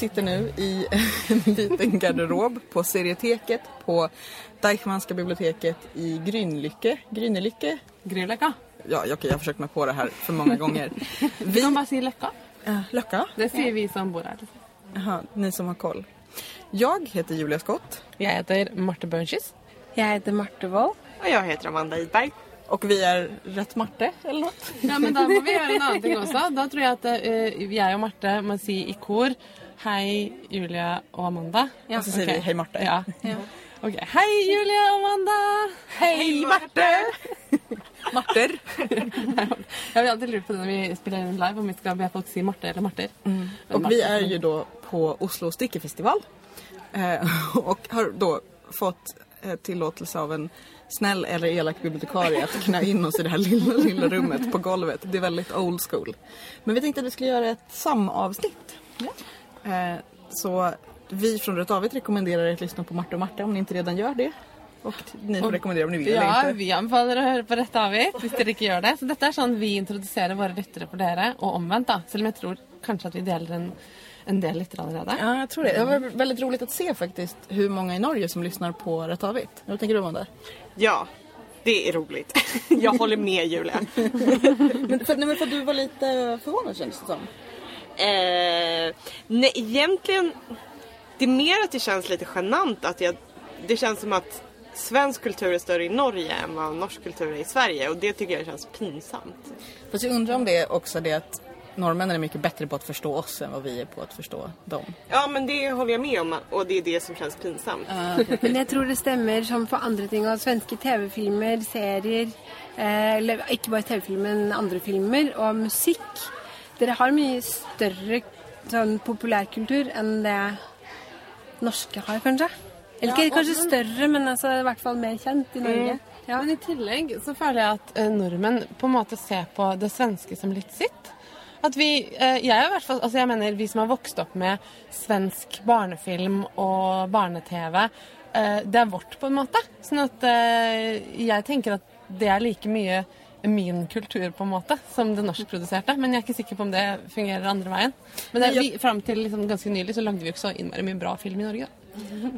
Vi sitter nu i en liten garderob på Serieteket på Deichmanska biblioteket i Grynlycke. Grynelycke? Grillöcka. Ja, okej, jag har försökt mig på det här för många gånger. Vi kan bara säga Löcka. Uh, Löcka? Det säger vi som bor här. Jaha, ni som har koll. Jag heter Julia Skott Jag heter Marte Bönchis. Jeg heter Marte Wold. Och jag heter Amanda Idberg. och vi är Rätt Marte eller något. Ja, men da må vi gjøre en annen ting også. Da tror jeg at eh, jeg og Marte må si i kor Hei, Julia og Amanda. Och så säger Ok. vi Hej Marte. Ja. Ok. Hei, Julia og Amanda! Hej Marte! Marter. Jeg har alltid lurt på det når vi spiller inn live, om vi skal be folk si Marte eller Marter. Men Och Marte vi är ju då på Oslo Stickefestival. Eh, och har då fått eh, tillåtelse av en snäll eller elak bibliotekarie att knä in oss i det här lilla, lilla rummet på golvet. Det är väldigt old school. Men vi tänkte att vi skulle göra ett samavsnitt. Eh, så vi från Rött Avigt rekommenderar er att lyssna på Marta och Marta om ni inte redan gör det. Och ni får rekommendera om ni vill eller Ja, inte. vi anbefaler å høre på avgitt hvis dere ikke gjør det. Så dette er sånn vi introduserer våre lyttere for dere, og omvendt. da. Selv om jeg tror kanskje at vi deler en, en del lyttere allerede. Ja, jag tror det. Det var väldigt roligt att se faktiskt hur många i Norge som lyssnar på Rätt Avigt. Vad tänker du om det? Ja, det är roligt. Jag håller med Julia. Men för, nej, men för att du var lite förvånad känns det som. Eh, nej, egentligen, det är mer att det känns lite genant att jag, det känns som att svensk kultur är större i Norge än vad norsk kultur är i Sverige och det tycker jag känns pinsamt. Fast jag undrar om det är också det att norrmännen är mycket bättre på att förstå oss än vad vi är på att förstå dem. Ja men det håller jag med om och det är det som känns pinsamt. Men jeg tror det stemmer som for andre ting. Og svenske TV-filmer, serier eh, Eller ikke bare TV-filmer, men andre filmer. Og musikk. Dere har mye større sånn populærkultur enn det norske har, kanskje. Eller ikke kanskje større, men altså, i hvert fall mer kjent i Norge. Ja. Men i tillegg så føler jeg at eh, nordmenn på en måte ser på det svenske som litt sitt. At vi, eh, jeg, i hvert fall, altså jeg mener vi som har vokst opp med svensk barnefilm og barne-TV, eh, det er vårt på en måte. Sånn at jeg tenker at det er like mye min kultur på en måte som det norskproduserte. Men jeg er ikke sikker på om det fungerer andre veien. Men det, vi, fram til liksom ganske nylig så lagde vi jo ikke så innmari mye bra film i Norge.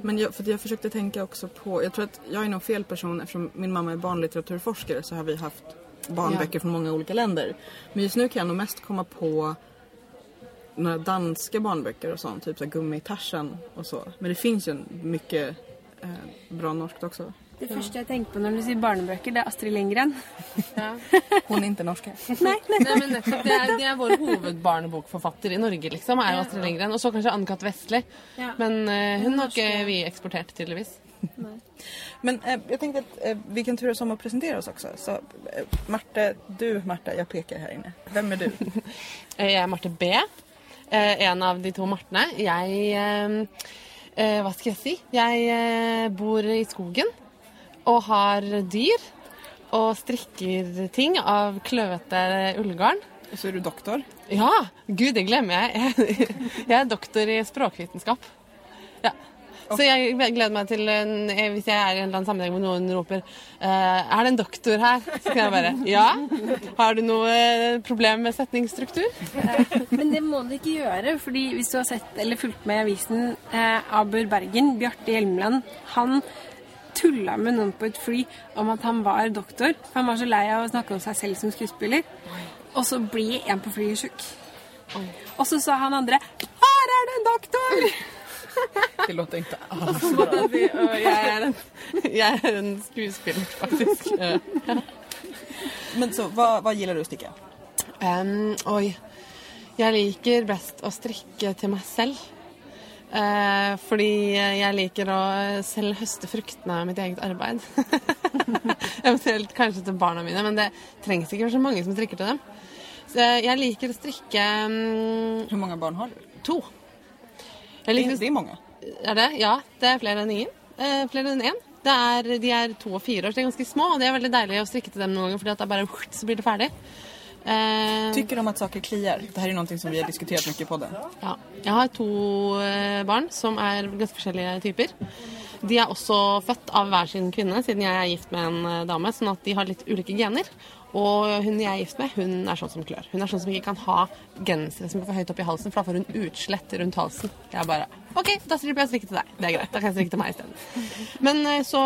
Men jag, för jag försökte tänka också på, jag tror att jag är nog fel person eftersom min mamma är barnlitteraturforskare så har vi haft barnböcker Ja. från många olika länder. Men just nu kan jag nog mest komma på några danska barnböcker och sånt, typ så här Gummi-Tarzan och så. Men det finns ju mycket eh, bra norskt också. Det første jeg tenker på når du sier barnebøker, det er Astrid Lindgren. Ja. Hon är inte norska. Nei, nei. Nei, men det, er, det er vår hovedbarnebokforfatter i Norge, liksom. jo Astrid Lindgren. Og så kanskje Anne-Kat. Vestli. Ja. Men eh, hun har ikke vi eksportert, tydeligvis. Men eh, jag tänkte att eh, vi kan turas om att presentera oss också. Så eh, Marte, du Marta, jag pekar här inne. Vem är du? Eh, Jeg er Marte B. Eh, En av de to Martene. Jeg eh, eh, skal jeg si? Jeg eh, bor i skogen og har dyr. Og strikker ting av kløvete ullgarn. Och så är du doktor. Ja! Gud, det glemmer jeg. Jeg, er doktor i språkvitenskap. Ja. Så jeg gleder meg til en, eh, hvis jeg er i en eller annen sammenheng hvor noen roper eh, Er det en doktor her? Så kan jeg bare Ja. Har du noe eh, problem med setningsstruktur? Men det må du ikke gjøre, fordi hvis du har sett eller fulgt med i avisen Abur Bergen, Bjarte Hjelmeland, han tulla med noen på et fly om at han var doktor. Han var så lei av å snakke om seg selv som skuespiller. Og så blir en på flyet sjuk. Og så sa han andre 'Her er det en doktor!' Det låter inte alls «Å, jeg er en, jeg er en skuespiller, faktisk. Eh, Men så, vad, vad gillar du att sticka? em, oi. Jeg liker best å strikke til meg selv. Eh, fordi jeg liker å selv høste fruktene av mitt eget arbeid. Eventuelt kanskje til barna mine, men det trengs ikke være så mange som strikker til dem. Så jeg liker å strikke mm, Hur många barn har du? to. Det är många. Er det? Ja, det er flere enn ingen. Eh, flere enn én. Det er, de er to og fire år, så de er ganske små. Og det er veldig deilig å strikke til dem noen ganger, fordi at det er bare så blir det ferdig. Eh, Tycker de att saker kliar? Det här är någonting som vi har diskuterat mycket i podden. ja. Jeg har to eh, barn som er ganske forskjellige typer. De er også født av hver sin kvinne, siden jeg er gift med en eh, dame, sånn at de har litt ulike gener. Og hun jeg er gift med, hun er sånn som klør. Hun er sånn som ikke kan ha gensere som er for høyt opp i halsen, for da får hun utslett rundt halsen. Jeg bare OK, da slipper jeg å strikke til deg. Det er greit. Da kan jeg strikke til meg isteden. Men så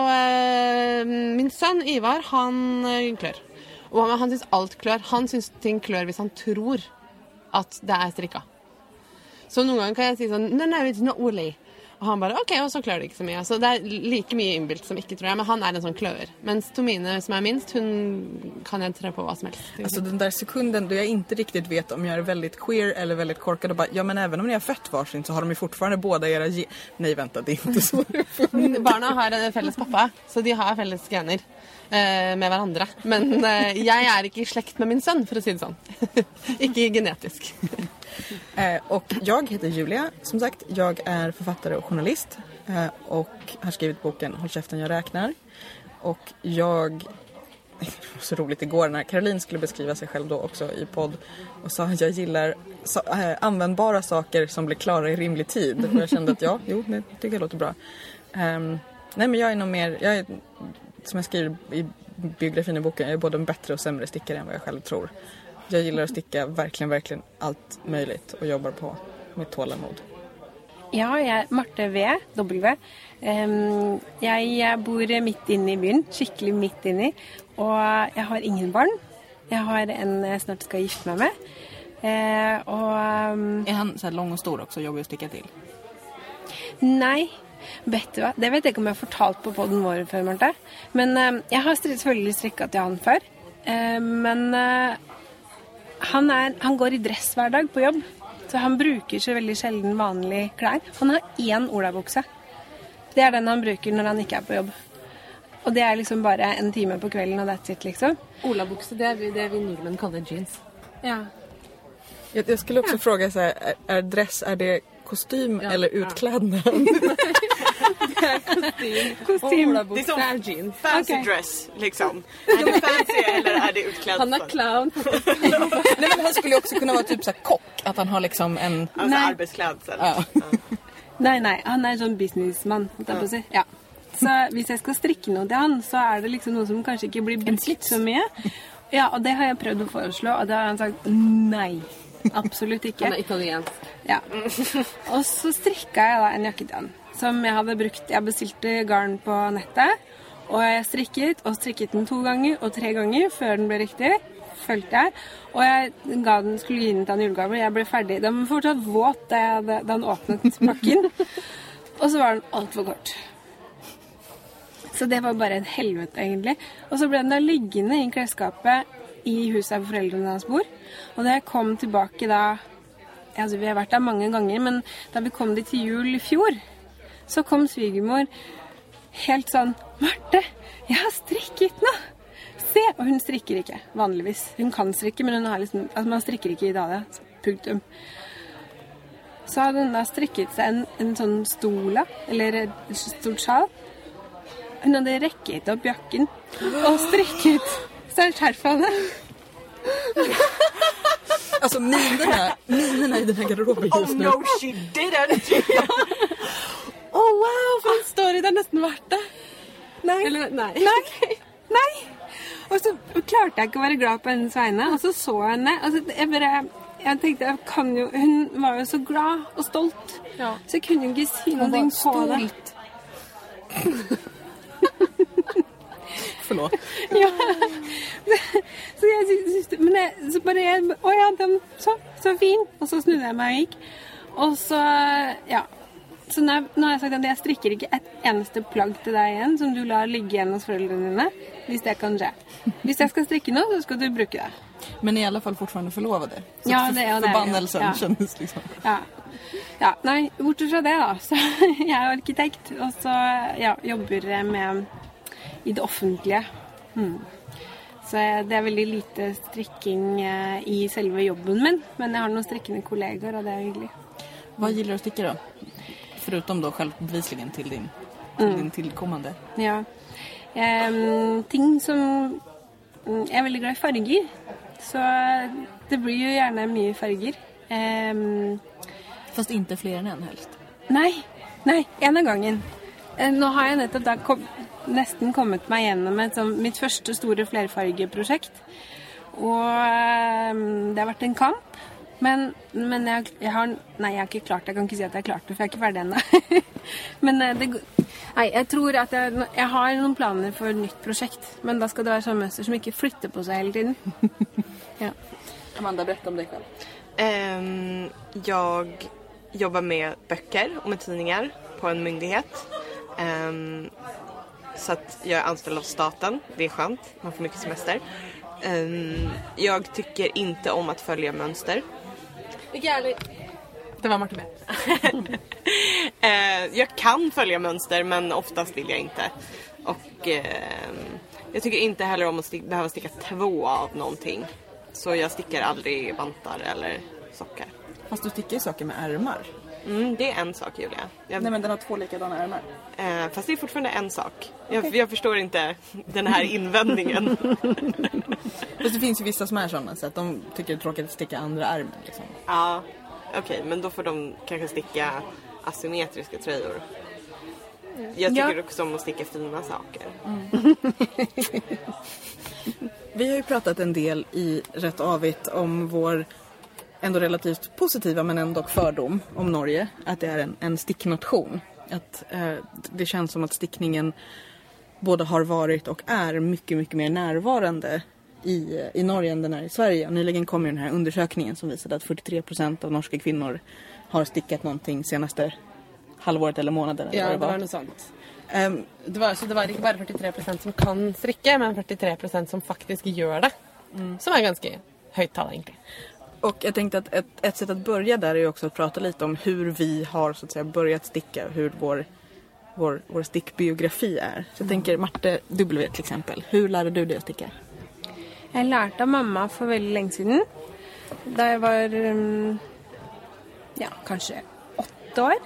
Min sønn Ivar, han klør. Og han syns alt klør. Han syns ting klør hvis han tror at det er strikka. Så noen ganger kan jeg si sånn No, no, it's not woolly. Og han bare OK, og så klør det ikke så mye. Så det er like mye innbilt som ikke, tror jeg. Men han er en sånn kløver. Mens Tomine, som er minst, hun kan jeg tre på hva som helst. Alltså den där sekunden då jag inte riktigt vet om jag är väldigt queer eller väldigt korkad och bara, ja men även om ni har fött varsin så har de ju fortfarande båda era ge- Nej vänta, det är inte så. Barna har en felles pappa, så de har felles gener eh, med hverandre. Men eh, jeg er ikke i slekt med min sønn, for å si det sånn. ikke genetisk. Eh, och jag heter Julia, som sagt. Jag är författare och journalist eh, och har skrivit boken Håll käften jag räknar. Och jag... Det var så roligt igår när Caroline skulle beskriva sig själv då också i podd och sa att jag gillar så, eh, användbara saker som blir klara i rimlig tid. Och jag kände att ja, jo, det tycker jag låter bra. Um, nej men jag är nog mer, jag är, som jag skriver i biografin i boken, jag är både en bättre och sämre stickare än vad jag själv tror. Jag gillar att sticka verkligen, verkligen allt möjligt och jobbar på mitt tålamod. Ja, jeg er Marte V. W. Em, jeg bor midt inne i byen, skikkelig midt inni. Og jeg har ingen barn. Jeg har en jeg snart skal gifte meg med. Eh, og em, Är han så här lång och stor också, jobbig att sticka till? Nei. Vet du hva? Det vet jeg ikke om jeg har fortalt på podden vår før, Marte. Men eh, jeg har selvfølgelig strikka til han før. Men eh, han, er, han går i dress hver dag på jobb. Så han bruker så veldig sjelden vanlige klær. Han har én olabukse. Det er den han bruker når han ikke er på jobb. Og det er liksom bare en time på kvelden, og that's it, liksom. Olabukse, det er det vi nordmenn kaller jeans. Ja. Jag, jag skulle också fråga så här, är, dress, är det kostym eller utklädnad? Kostym. Det är som Det er jeans. fancy Okej. dress liksom. Är det fancy eller är det utklädd? Han er clown. Nej men han skulle ju också kunna vara typ så här kock, att han har liksom en... Alltså Nej. arbetsklädsel. Ja. Nei, nei, han er sånn businessmann, holdt jeg på å si. Ja. Så hvis jeg skal strikke noe til han, så er det liksom noe som kanskje ikke blir brukt så mye. Ja, og det har jeg prøvd å foreslå, og det har han sagt nei. Absolutt ikke. Han er italiensk. Ja. Og så strikka jeg da en jakke til han. Som jeg hadde brukt Jeg bestilte garn på nettet. Og jeg strikket og strikket den to ganger og tre ganger før den ble riktig. Følte jeg. Og jeg ga den, skulle gi den til i julegave. Jeg ble ferdig. Den var fortsatt våt da, jeg da han åpnet pakken. og så var den altfor kort. Så det var bare et helvete, egentlig. Og så ble den da liggende i klesskapet i huset hvor foreldrene hans bor. Og da jeg kom tilbake da altså Vi har vært der mange ganger, men da vi kom dit til jul i fjor, så kom svigermor helt sånn 'Marte, jeg har strikket nå!' Se! Og hun strikker ikke, vanligvis. Hun kan strikke, men hun har liksom, altså man strikker ikke i Italia. Punktum. Så hadde hun da strikket seg en, en sånn stola, eller et stort sjal. Hun hadde rekket opp jakken og strikket seg skjerf av det. Alltså minerna, minerna i den här garderoben Oh just nu. no she didn't! Wow, for en story! Det er nesten verdt det. Nei. Eller, nei. Nei! Nei! Og så klarte jeg ikke å være glad på hennes vegne, og så så jeg henne. Altså, jeg bare jeg tenkte, jeg kan jo, Hun var jo så glad og stolt, Ja. så jeg kunne jo ikke si noe på det. Förlåt. Ja. Så jeg sy- syns Men jeg, så bare jeg, Å ja, den, så, så fin. Og så snudde jeg meg og gikk. Og så Ja. Så nå, nå har jeg sagt at jeg strikker ikke et eneste plagg til deg igjen som du lar ligge igjen hos foreldrene dine. Hvis det kan skje. Hvis jeg skal strikke noe, så skal du bruke det. Men i alla fall fortfarande förlovade. Så Ja, det är det, Förbannelsen ja. kändes liksom. Ja. ja. Nei, bortsett fra det, da. Så jeg er arkitekt, og så ja, jobber jeg med i det offentlige. Mm. Så det er veldig lite strikking eh, i selve jobben min, men jeg har noen strikkende kollegaer, og det er hyggelig. Vad gillar du att sticka då? Förutom då självbevisligen till din, till din tillkommande. Ja. Em, ting som mm, Jeg er veldig glad i farger, så det blir jo gjerne mye farger. Em, Fast inte fler än en helst. Nei. Nei, en av gangen. Eh, Nå har jeg nettopp da kom, nesten kommet meg gjennom et, sånn, mitt første store flerfargeprosjekt. Og eh, det har vært en kamp. Men, men jeg, jeg har Nei, jeg har ikke klart det. Jeg kan ikke si at jeg har klart det, for jeg er ikke ferdig ennå. men eh, det Nei, jeg tror at jeg, jeg har noen planer for et nytt prosjekt. Men da skal det være sånn mønster som ikke flytter på seg hele tiden. ja. Amanda, berätta om dig själv. Ehm, jag jobbar med böcker och med tidningar på en myndighet. Ehm, så att jag är anställd av staten. Det är skönt. Man får mycket semester. Ehm, jag tycker inte om att följa mönster. Det var Marte B. Eh, jag kan följa mönster men oftast vill jag inte. Och ehm, jag tycker inte heller om att stick- behöva sticka två av någonting. Så jag stickar aldrig vantar eller sockar. Fast du stickar ju saker med ärmar. Mm, det är en sak Julia. Jag, Nej men den har två likadana ärmar. eh, fast det är fortfarande en sak. Jag, jag förstår inte den här invändningen. Fast det finns ju vissa som är sådana så att de tycker det är tråkigt att sticka andra armen liksom. ja, okej men då får de kanske sticka asymmetriska tröjor. Jag tycker Ja. också om att sticka fina saker. Vi har ju pratat en del i Rätt Avigt om vår ändå relativt positiva men ändå fördom om Norge. Att det är en, en sticknation. Att eh, det känns som att stickningen både har varit och är mycket, mycket mer närvarande i, i Norge än den är i Sverige. Nyligen kom ju den här undersökningen som visade att 43 procent av norska kvinnor har stickat någonting senaste halvåret eller månaden. Eller Ja, det var var. noe sånt. Ehm, Det var, så det var ikke bare 43% som kan strikke, men 43% som faktisk gjør det. Som er ganske høyt tall, egentlig. Och jag tänkte att ett, ett sätt att börja där är ju också att prata lite om hur vi har så att säga börjat sticka, hur vår, vår, vår stickbiografi är. Så jag tänker Marte W till exempel, hur lärde du dig att sticka? Jeg lærte av mamma for veldig lenge siden. Da jeg var um, ja, kanskje åtte år.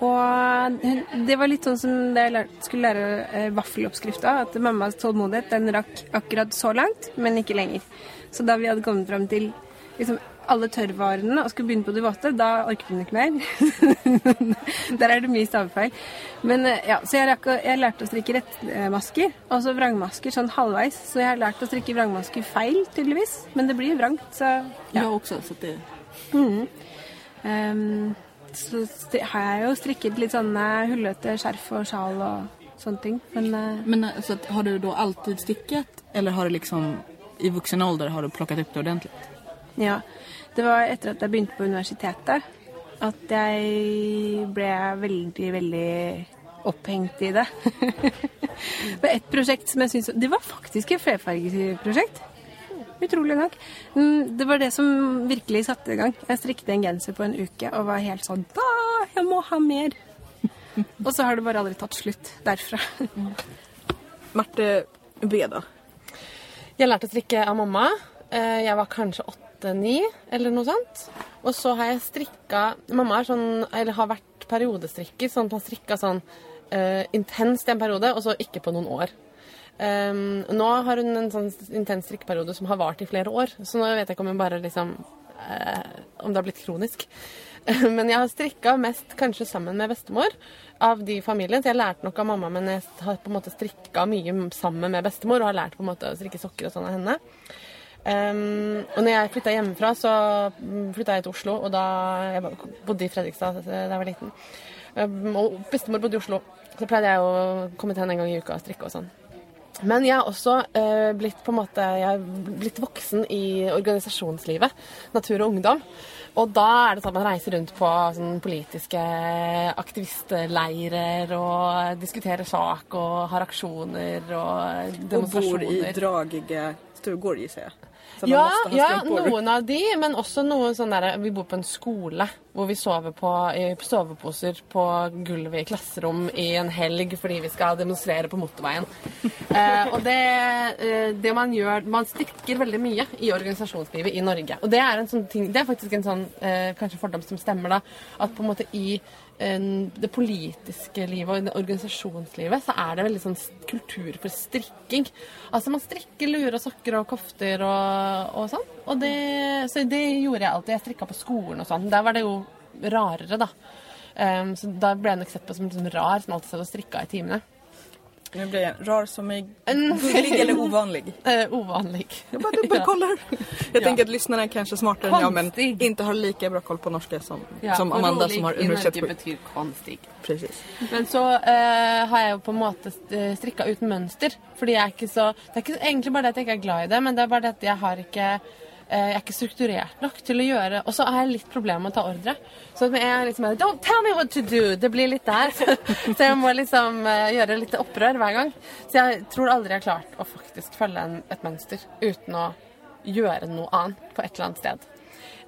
Hun, det var litt sånn som da jeg skulle lære eh, vaffeloppskrifta. At mammas tålmodighet den rakk akkurat så langt, men ikke lenger. Så da vi hadde kommet fram til liksom, alle tørrvarene og skulle begynne på de våte, da orket hun ikke mer. Der er det mye stavefeil. Men eh, ja, Så jeg, rakk, jeg lærte å strikke rettmasker, og så vrangmasker sånn halvveis. Så jeg har lært å strikke vrangmasker feil, tydeligvis. Men det blir vrangt, så ja. Jag också. Så att det, Ehm, så sti- har jeg jo strikket litt sånne hullete skjerf og sjal og sånne ting. Men eh, men eh, så har du då alltid stickat eller har du liksom i vuxen ålder har du plockat upp det ordentligt? Ja, det var etter at jeg begynte på universitetet at jeg ble veldig, veldig opphengt i det. det var et prosjekt som jeg syntes Det var faktisk et flerfargeprosjekt. Utrolig nok. Mm, Det var det som virkelig satte i gang. Jeg strikket en genser på en uke og var helt sånn Da! Jeg må ha mer! Og så har det bare aldri tatt slutt derfra. Marte B då? Jeg lærte å strikke av mamma. Eh, Jeg var kanskje åtte-ni, eller noe sånt. Og så har jeg strikka Mamma er sånn, eller har vært periodestrikker, sånn at man strikka sånn eh, intenst i en periode, og så ikke på noen år. Um, nå har hun en sånn intens strikkeperiode som har vart i flere år, så nå vet jeg ikke om hun bare liksom uh, Om det har blitt kronisk. Men jeg har strikka mest kanskje sammen med bestemor av de familjen, Så jeg lærte nok av mamma, men jeg har på en måte strikka mye sammen med bestemor og har lært på en måte å strikke sokker og sånn av henne. Um, og når jeg flytta hjemmefra, så flytta jeg til Oslo, da jeg var- bodde i Fredrikstad da jeg var liten. Um, og bestemor bodde i Oslo, så pleide jeg å komme til henne en gang i uka og strikke og sånn. Men jeg har også eh, blitt på en måte Jeg har blitt voksen i organisasjonslivet. Natur og ungdom. Og da er det sånn at man reiser rundt på sånn politiske aktivistleirer og diskuterer sak og har aksjoner og Och bor i dragiga stugor gissar jag. Ja, ja, noen av de, men også noen sånne der Vi bor på en skole hvor vi sover på, i soveposer på gulvet i klasserom i en helg fordi vi skal demonstrere på motorveien. eh, og det, eh, det man gjør Man stikker veldig mye i organisasjonslivet i Norge. Og det er en sånn ting Det er faktisk en sånn eh, kanskje fordom som stemmer, da. At på en måte i det politiske livet og det organisasjonslivet så er det veldig sånn kultur for strikking. Altså man strikker luer og sokker og kofter og, og sånn. Og det, så det gjorde jeg alltid. Jeg strikka på skolen og sånn. Der var det jo rarere, da. Um, ehm, så da ble jeg nok sett på som liksom rar som alltid satt og strikka i timene. Nu blir jag rar som är gullig eller ovanlig. Eh, ovanlig. Jag bara dubbelkollar. Jag tänker att lyssnarna är kanske smartare än jag men Konstig. inte har lika bra koll på norska som, Ja, som Amanda som har i Norge universitet. betyr konstig. Precis. Men så eh, har jo på måte eh, strikka uten mønster. Fordi jeg er ikke så Det er ikke egentlig bare det at jeg ikke er glad i det, men det er bare det at jeg har eh, Eh, jeg er ikke strukturert nok til å gjøre Og så har jeg litt problemer med å ta ordre. Så jeg er liksom Don't tell me what to do! Det blir litt der. så jeg må liksom eh, gjøre litt opprør hver gang. Så jeg tror aldri jeg har klart å faktisk følge en, et mønster uten å gjøre noe annet på et eller annet sted.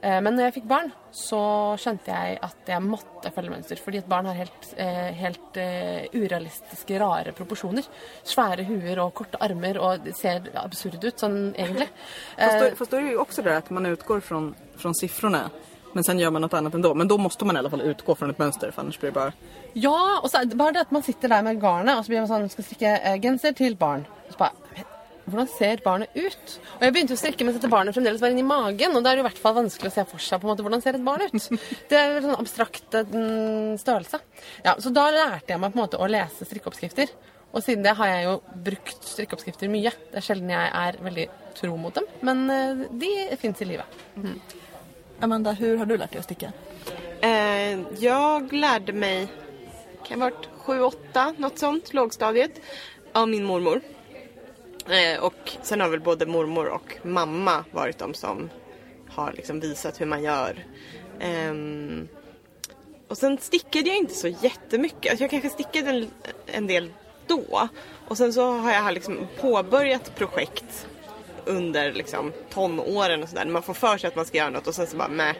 Eh, Men når jeg fikk barn, så skjønte jeg at jeg måtte følge mønster. Fordi et barn har helt, eh, helt eh, urealistiske, rare proporsjoner. Svære huer og korte armer og det ser absurd ut sånn egentlig. Fast fast då är det ju också det där att man utgår från, från siffrorna men sen gör man något annat ändå. Men då måste man i alla fall utgå från ett mönster för annars blir det bara... Ja, og så er det bare det at man sitter der med garnet og så blir man sånn Skal strikke eh, genser til barn. Og så bare hvordan ser barnet ut? Og Jeg begynte å strikke mens dette barnet fremdeles var inni magen. Og da er det i hvert fall vanskelig å se for seg på en måte hvordan ser et barn ut. Det er en sånn abstrakt mm, størrelse. Ja, så da lærte jeg meg på en måte å lese strikkeoppskrifter. Og siden det har jeg jo brukt strikkeoppskrifter mye. Det er sjelden jeg er veldig tro mot dem, men eh, de fins i livet. Amanda, hur har du lärt dig att sticka? Eh, jag lärde mig, kan ha varit sju, åtta, något sånt, lågstadiet, av min mormor. Eh, och sen har väl både mormor och mamma varit de som har liksom visat hur man gör. Eh, och sen stickade jag inte så jättemycket. Alltså jag kanske stickade en, en del då. Och sen så har jag liksom påbörjat projekt under liksom tonåren och sådär. När man får för sig att man ska göra något och sen så bara med.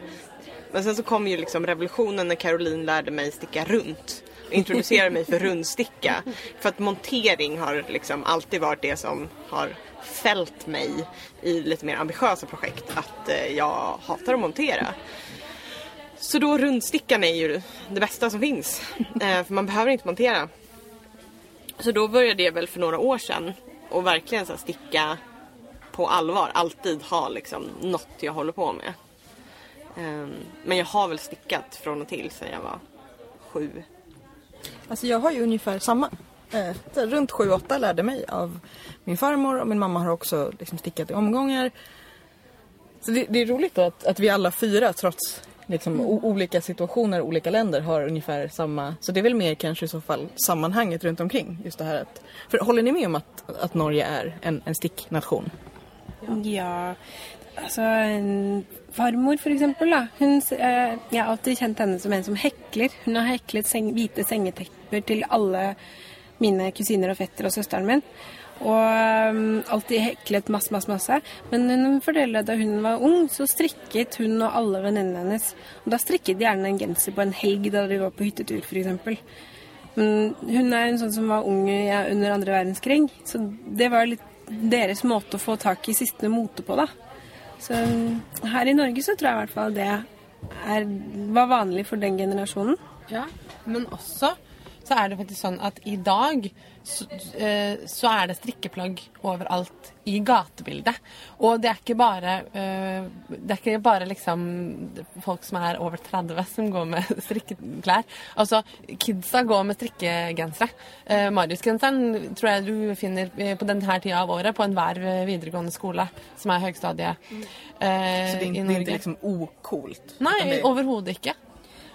Men sen så kom ju liksom revolutionen när Caroline lärde mig sticka runt. Och introducerade mig för rundsticka. För att montering har liksom alltid varit det som har fällt mig i lite mer ambitiösa projekt. Att eh, jag hatar att montera. Så då rundstickan är ju det bästa som finns. Eh, för man behöver inte montera. Så då började jag väl för några år sedan och verkligen så sticka på allvar. Alltid ha liksom något jag håller på med. Ehm, men jag har väl stickat från och till sedan jag var sju. Alltså jag har ju ungefär samma. Eh, runt 7-8 lärde mig av min farmor och min mamma har också liksom stickat i omgångar. Så det, det är roligt att, att vi alla fyra trots liksom, o- olika situationer, olika länder har ungefär samma. Så det är väl mer kanske i så fall sammanhanget runt omkring. Just det här att, för håller ni med om att, att Norge är en, en sticknation? Ja, altså en farmor for exempel. da. Hun, eh, jeg har alltid kjent henne som en som hekler. Hun har heklet seng, hvite sengetepper til alle mine kusiner og fettere og søsteren min. Og um, alltid heklet masse, masse, masse. Men hun forteller at da hun var ung, så strikket hun og alle venninnene hennes. Og da strikket de gjerne en genser på en helg da de var på hyttetur, f.eks. Men hun er en sånn som var ung ja, under andre verdenskrig, så det var litt deres måte å få tak i siste mote på, da. Så her i Norge så tror jeg i hvert fall det er, var vanlig for den generasjonen. Ja, men også så er det faktisk sånn at i dag så, eh, så er det strikkeplagg overalt i gatebildet. Og det er ikke bare eh, Det er ikke bare liksom folk som er over 30 som går med strikkeklær. Altså, kidsa går med strikkegensere. Eh, Marius-genseren tror jeg du finner på denne tida av året på enhver videregående skole som er høgstadiet. eh, Så det är, i inte- det inte liksom ocoolt? Nei, overhodet ikke.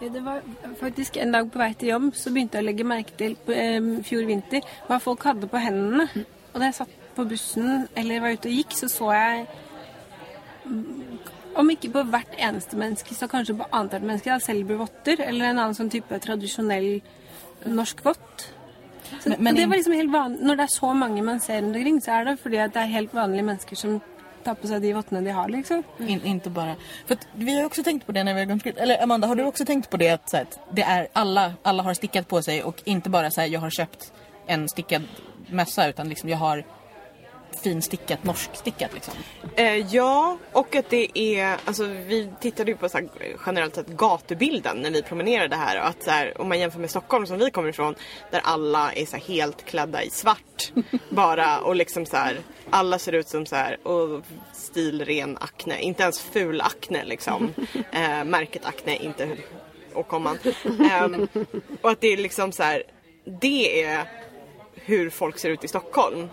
Ja, Det var faktisk En dag på vei til jobb så begynte jeg å legge merke til eh, fjor vinter hva folk hadde på hendene. Og da jeg satt på bussen eller var ute og gikk, så så jeg mm, Om ikke på hvert eneste menneske, så kanskje på annethvert menneske. da, Selbuvotter eller en annen sånn type tradisjonell norsk vott. Så, Men- men det var liksom helt vanlig. Når det er så mange man ser rundt omkring, så er det fordi at det er helt vanlige mennesker som tappa sig i vattnet de har, liksom. In, inte bara... För att vi har också tänkt på det när vi har gått Eller Amanda, har du också tänkt på det att, så att det är alla, alla har stickat på sig och inte bara så här, jag har köpt en stickad mössa utan liksom jag har finstickat, norskstickat liksom. Eh, ja, och att det är, alltså vi tittade ju på så här, generellt sett gatubilden när vi promenerade här och att så här, om man jämför med Stockholm som vi kommer ifrån där alla är så här, helt klädda i svart bara och liksom så här, alla ser ut som så här, och stilren Acne, inte ens ful Acne liksom. Eh, märket Acne, inte och komman. Ehm, och att det är liksom så här, det är hur folk ser ut i Stockholm.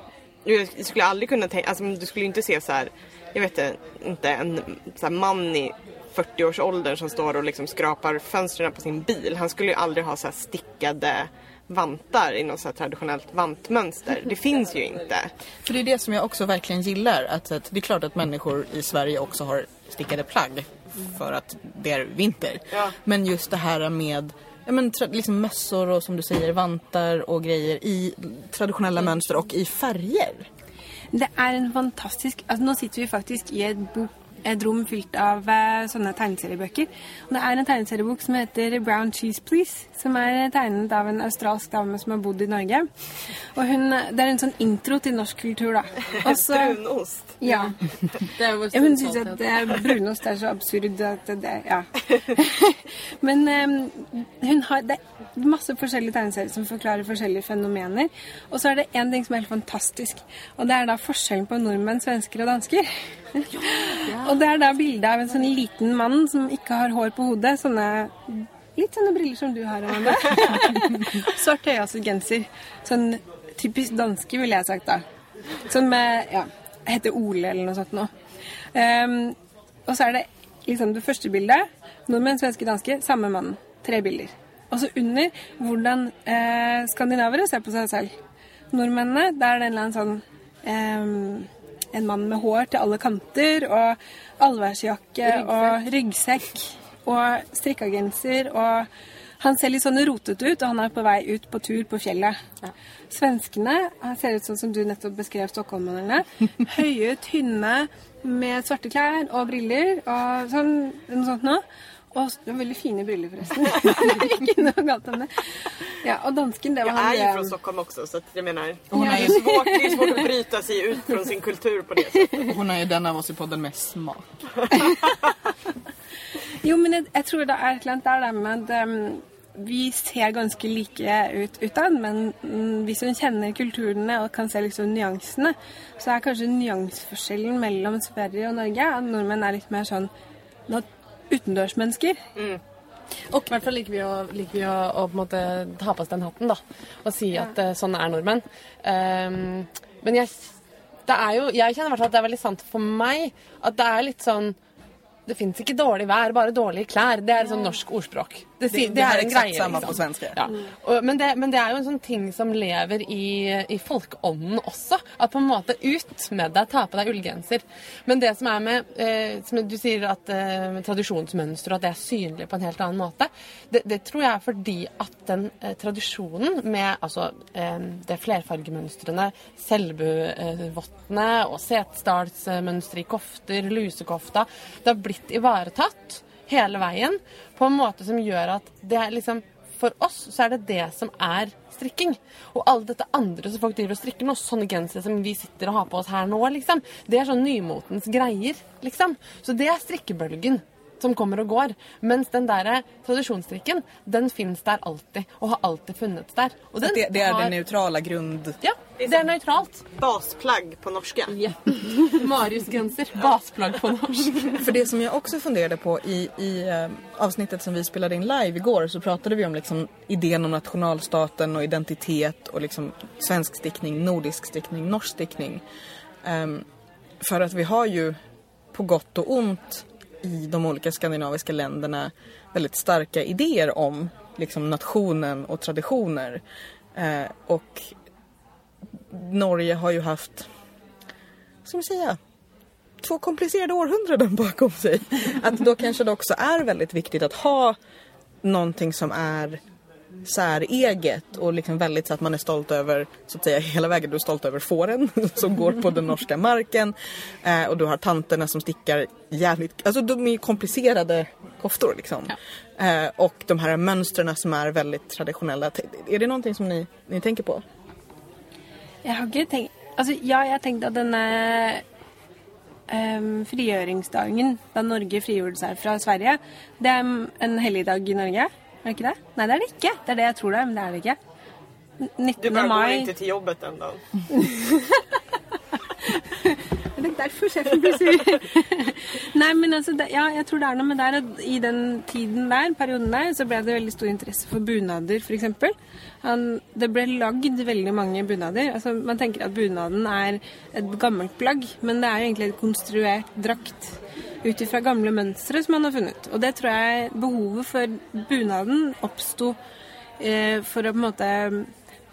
Jag skulle aldrig kunna tänka, alltså du skulle inte se så här, jag vet inte, en så här man i 40-årsåldern som står och liksom skrapar fönstren på sin bil. Han skulle ju aldrig ha så här stickade vantar i något så traditionellt vantmönster. Det finns ju inte. För det är det som jag också verkligen gillar. Att, att det är klart att människor i Sverige också har stickade plagg för att det är vinter. Ja. Men just det här med ja, men, liksom mössor och som du säger vantar och grejer i traditionella mönster och i färger. Det er en fantastisk altså Nå sitter vi faktisk i et, bok, et rom fylt av eh, sånne tegneseriebøker. Og det er en tegneseriebok som heter Brown Cheese Please, som er tegnet av en australsk dame som har bodd i Norge. Og hun, Det er en sånn intro til norsk kultur, da. Og så- Brunost. ja. Hun syns at eh, brunost er så absurd at det Ja. Men eh, hun har Det er masse forskjellige tegneserier som forklarer forskjellige fenomener. Og så er det én ting som er helt fantastisk, og det er da forskjellen på nordmenn, svensker og dansker. og det er da bilde av en sånn liten mann som ikke har hår på hodet. Sånne Litt sånne briller som du har, Amanda. Svart høyhalset genser. Sånn typisk danske, ville jeg sagt da. Som eh, ja, heter Ole eller noe sånt nå. Ehm, og så er det liksom det første bildet. Nordmenn, svenske, danske. Samme mannen. Tre bilder. Og så under hvordan eh, skandinavere ser på seg selv. Nordmennene, der er det en eller annen sånn ehm, En mann med hår til alle kanter og allværsjakke og ryggsekk og strikka genser og han ser litt sånn rotete ut, og han er på vei ut på tur på fjellet. Svenskene han ser ut sånn som du nettopp beskrev stockholmerne. Høye, tynne, med svarte klær og briller og sånn, noe sånt noe. Og veldig fine briller, forresten. Ikke noe galt om det. Ja, og dansken, det var Jag är ju han från Stockholm också så att jag menar, Hon det är är, ju- svårt, det är svårt att bryta sig ut från sin kultur på det sättet. Och hon är ju den av oss i podden med smak. Jo, men jeg, jeg tror det er et eller annet der da, med at em, vi ser ganske like ut utad, men mm, hvis hun kjenner kulturene og kan se liksom nyansene, så er kanskje nyanseforskjellen mellom Sverige og Norge at nordmenn er litt mer sånn utendørsmennesker. Og i hvert fall liker vi å, liker vi å, å måte ta på oss den hatten, da. Og si at eh, sånn er nordmenn. Ehm, men jeg, det jo, jeg kjenner i hvert fall at det er veldig sant for meg at det er litt sånn Det fins ikke dårlig vær, bare dårlige klær. Det er et sånn norsk ordspråk. Det, Det, det, här är exakt greie, samma liksom. på svenska. Ja. Og, men, det, men det er jo en sånn ting som lever i, i folkeånden også. At på en måte ut med deg, ta på deg ullgenser. Men det som er med eh, som Du sier at eh, tradisjonsmønster og at det er synlig på en helt annen måte. Det, det tror jeg er fordi at den eh, tradisjonen med altså eh, det flerfargemønstrene, Selbuvottene og Setesdalsmønsteret i kofter, lusekofta, det har blitt ivaretatt hela vägen, på en måte som gör att det är, liksom för oss så är det det som är strikking. Och allt detta andra som folk driver och strickar nå, sådana gränser som vi sitter och har på oss här nu, liksom, det är sån nymotens grejer. liksom. Så det är strickebölgen som kommer og går. Mens den der tradisjonsstrikken, den fins der alltid, og har alltid funnits der. Og att det, det är har- det neutrala grund... Ja, det er nøytralt. Basplagg på norska. Ja. Marius-genser. Basplagg på norsk. För det som jag också funderade på i, i eh, avsnittet som vi spelade in live igår så pratade vi om liksom idén om nationalstaten och identitet och liksom svensk stickning, nordisk stickning, norsk stickning. Ehm, för att vi har ju på gott och ont i de olika skandinaviska länderna väldigt starka idéer om liksom nationen och traditioner. Eh, och Norge har ju haft, vad ska man säga, två komplicerade århundraden bakom sig. Att då kanske det också är väldigt viktigt att ha någonting som är säreget och liksom väldigt så att man är stolt över, så att säga hela vägen, du är stolt över fåren som går på den norska marken eh, och du har tanterna som stickar jävligt, alltså de är komplicerade koftor liksom. Eh, och de här mönstren som är väldigt traditionella. Är det någonting som ni, ni tänker på? Jeg har ikke tenkt Altså, ja, jeg har tenkt at denne em, frigjøringsdagen, da Norge frigjorde seg fra Sverige, det er en helligdag i Norge. Er det ikke det? Nei, det er det ikke. Det er det jeg tror det er, men det er det ikke. N- Du 19. bara går mai inte till jobbet en dag. Det derfor sjefen blir sur. Nei, men altså, det, ja, jeg tror det er noe med der at i den tiden der, perioden der, så ble det veldig stor interesse for bunader, f.eks. Det ble lagd veldig mange bunader. Altså, man tenker at bunaden er et gammelt plagg, men det er jo egentlig et konstruert drakt ut ifra gamle mønstre som man har funnet. Og det tror jeg behovet for bunaden oppsto eh, for å på måte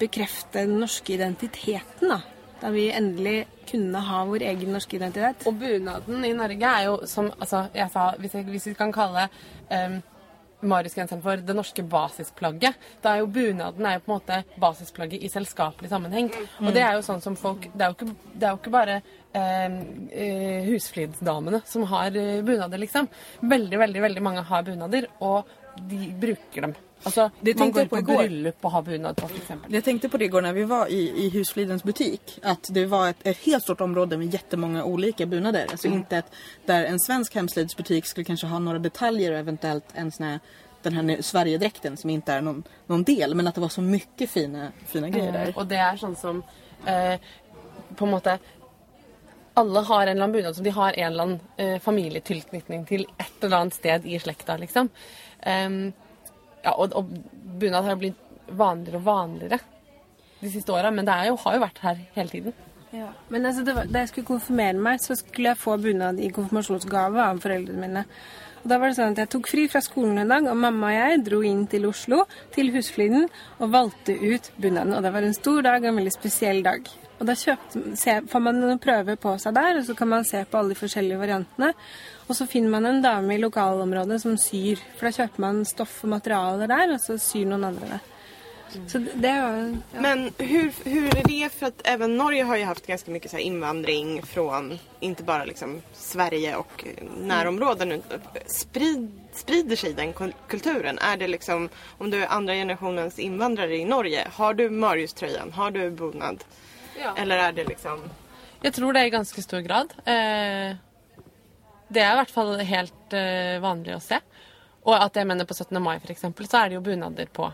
bekrefte den norske identiteten. da. Da vi endelig kunne ha vår egen norske identitet. Og bunaden i Norge er jo som altså, jeg sa, hvis, jeg, hvis vi kan kalle um, Mariusgenseren for det norske basisplagget, da er jo bunaden er jo på en måte basisplagget i selskapelig sammenheng. Og det er jo sånn som folk Det er jo ikke, det er jo ikke bare eh, eh husflidsdamene som har eh, bunader, liksom. Veldig, veldig, veldig mange har bunader, og de bruker dem. Alltså, Det man går på på bröllop och har bunad på till exempel. Jag tänkte på det igår när vi var i, i Husflidens butik. Att det var ett, ett helt stort område med jättemånga olika byggnader. Alltså inte ett, där en svensk hemslidsbutik skulle kanske ha några detaljer och eventuellt en sån här den här Sverigedräkten som inte är någon, någon del. Men att det var så mycket fina, fina grejer där. Eh, Og det er sånn som eh, på en måte alla har en eller annen bunad som de har en eller annen eh, familietilknytning till ett eller annet sted i slekta, liksom. Um, ja, og, og bunad har jo blitt vanligere og vanligere de siste åra, men det jo, har jo vært her hele tiden. Ja. Men altså, det var, da jeg skulle konfirmere meg, så skulle jeg få bunad i konfirmasjonsgave av foreldrene mine. Og da var det sånn at Jeg tok fri fra skolen en dag, og mamma og jeg dro inn til Oslo, til Husfliden, og valgte ut bunaden. Og det var en stor dag og en veldig spesiell dag. Og da kjøpte, se, får man noen prøver på seg der, og så kan man se på alle de forskjellige variantene. Og så finner man en dame i lokalområdet som syr. For da kjøper man stoff og materialer der, og så syr noen andre det. Så det var jo ja. Men hur, hur är det? För att även Norge har ju haft ganska mycket så invandring från inte bara liksom Sverige och närområden. Sprid, sprider sig den kulturen? Är det liksom, om du är andra generationens invandrare i Norge, har du Marius-tröjan? Har du bonad? Eller är det liksom... Jeg tror det i ganske stor grad. Eh, det er i hvert fall helt eh, vanlig å se. Og at jeg mener på 17. mai for eksempel, så er det jo bunader på.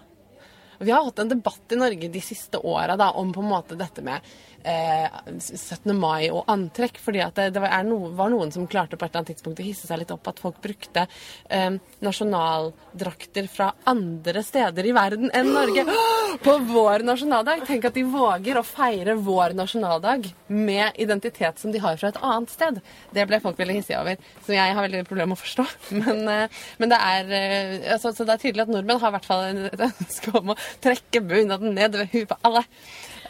Vi har hatt en debatt i Norge de siste åra om på en måte dette med eh, 17. mai og antrekk. fordi det, det var, no, var noen som klarte på et eller annet tidspunkt å hisse seg litt opp at folk brukte eh, nasjonaldrakter fra andre steder i verden enn Norge på vår nasjonaldag. Tenk at de våger å feire vår nasjonaldag med identitet som de har fra et annet sted. Det ble folk veldig hissige over, som jeg har veldig problemer med å forstå. Men, eh, men det er eh, altså, så det er tydelig at nordmenn har i hvert fall et ønske om å trekke bunaden ned ved huet på alle.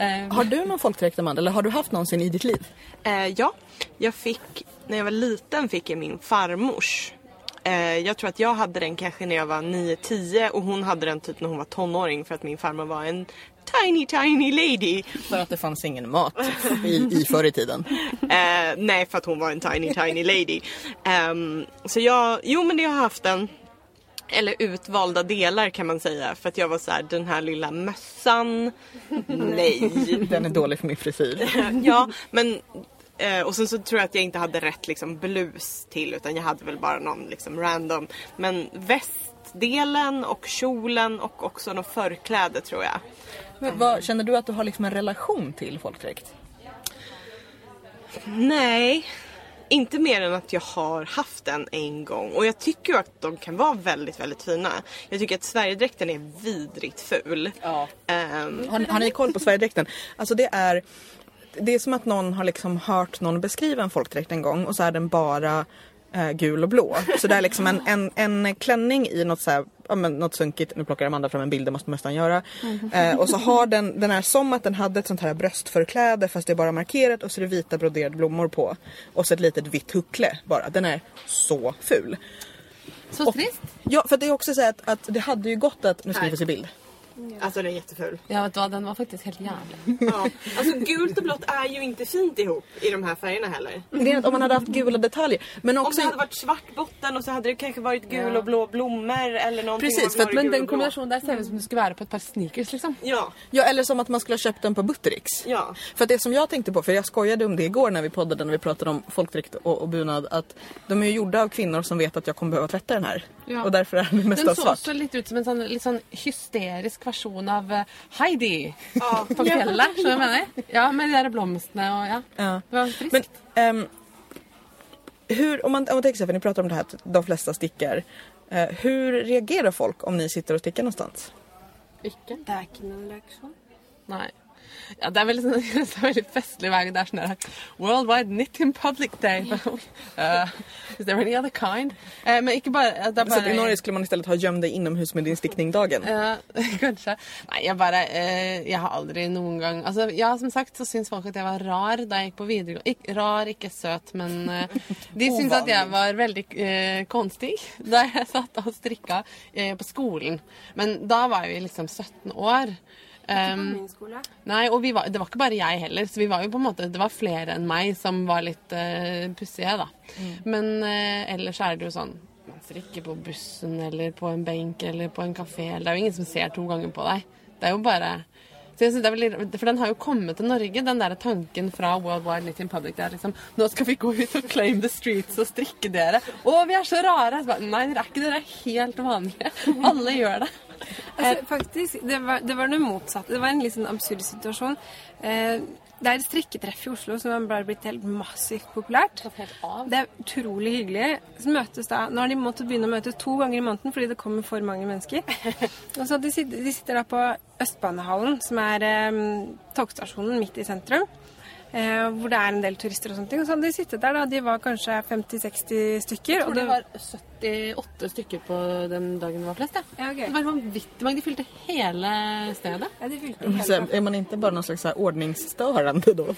Eh, Har du någon folkdräkt Amanda? Eller har du haft någonsin i ditt liv? Eh, ja, jag fick, när jag var liten fick jag min farmors. Eh, jag tror att jag hade den kanske när jag var 9-10 och hon hade den typ när hon var tonåring för att min farmor var en tiny tiny lady. För att det fanns ingen mat i, i förr i tiden. Eh, nej, för att hon var en tiny tiny lady. Ehm, så jag, jo men jag har haft den. Eller utvalda delar kan man säga. För att jag var så här, den här lilla mössan. Nej. Den är dålig för min frisyr. ja, men eh, och sen så tror jag att jag inte hade rätt liksom blus till utan jag hade väl bara någon liksom random. Men västdelen och kjolen och också något förkläde tror jag. Men vad, känner du att du har liksom en relation till folkdräkt? Nej, inte mer än att jag har haft den en gång. Och jag tycker att de kan vara väldigt, väldigt fina. Jag tycker att Sverigedräkten är vidrigt ful. Ja. Ehm, Har, har ni koll på Sverigedräkten? Alltså det är Det är som att någon har liksom hört någon beskriva en folkdräkt en gång och så är den bara eh, gul och blå. Så det är liksom en, en, en klänning i något så här, ja, men något sunkigt. Nu plockar Amanda fram en bild, det måste nästan göra. Eh, och så har den, den är som att den hade ett sånt här bröstförkläde fast det är bara markerat och så är det vita broderade blommor på. Och så ett litet vitt huckle bara. Den är så ful. så trist. Ja, för det är också så att, att det hade ju gått att, nu ska ni få se bild. Alltså den är jätteful. Ja, vet du hva, den var faktisk helt jævlig. Ja. Alltså gult och blått är ju inte fint ihop i de här färgerna heller. Det är att om man hade haft gula detaljer. Men Om också det hade varit svart botten och så hade det kanske varit gul och blå blommor eller någonting. Precis, så för att- Men den kombinasjonen der ser ut som det skulle være på et par sneakers, liksom. Ja, Ja, eller som att man skulle ha köpt den på Buttericks. ja. För att det som jag tänkte på, för jag skojade om det igår när vi poddade när vi pratade om folkdräkt och, och bunad, att de är ju gjorda av kvinnor som vet att jag kommer behöva tvätta den här. Ja. Och därför är den mest Den av så svart. også litt ut som en sånn, litt sånn hysterisk versjon av eh, Heidi Ja. på fjellet. Skjønner du hva jeg mener? Ja, med de der blomstene og ja. Ja. Det var friskt. Men ehm, hur, om, man, om man tänker sig, för ni pratar om det här att de flesta stickar. Eh, hur reagerar folk om ni sitter och stickar någonstans? Ikke? Det er ikke noen reaksjon. Nei. Ja, det er veldig, sånn, det er veldig festlig hver gang det er sånn der Worldwide Knit in Public Day. uh, is there any other kind? Eh, men ikke bare det er Så bare I Norge skulle man istället ha göm dig inomhus med din stickning-dagen. Ja, kanskje. Nei, jeg bare eh, Jeg har aldri noen gang Altså, ja, som sagt så syns folk at jeg var rar da jeg gikk på videregående. Ik rar, ikke søt, men De syns at jeg var veldig eh, konstig da jeg satt og strikka på skolen. Men da var vi liksom 17 år. Um. Nei, og vi var, det var ikke bare jeg heller. Så vi var jo på en måte, det var flere enn meg som var litt uh, pussige, da. Men eh, ellers er det jo sånn Man strikker på bussen eller på en benk eller på en kafé. Det er jo ingen som ser to ganger på deg. Det er jo bare så jeg synes det er veldig, For den har jo kommet til Norge, den der tanken fra World Wide Knit in Public. Det er liksom Nå skal vi gå ut og claim the streets og strikke dere. Å, vi er så rare! Så bare, Nei, dere er ikke dere er helt vanlige. Alle gjør det. Altså, faktisk, det var, det var noe motsatt. Det var en litt sånn absurd situasjon. Eh, det er et strikketreff i Oslo som har blitt helt massivt populært. Det er utrolig hyggelig. Så møtes da, Nå har de måttet begynne å møtes to ganger i måneden fordi det kommer for mange mennesker. Og så de sitter, de sitter da på Østbanehallen, som er eh, togstasjonen midt i sentrum. Eh, hvor det er en del turister og sånne ting. Og så hadde de sittet der, da. De var kanskje 50-60 stykker. Jeg tror Og det det, var 78 stykker på den dagen det var flest. Ja. ja, Det ok. var vanvittig mange. De fylte hele stedet. ja, de fylte hele Så är man inte bara någon slags ordningsstörande då?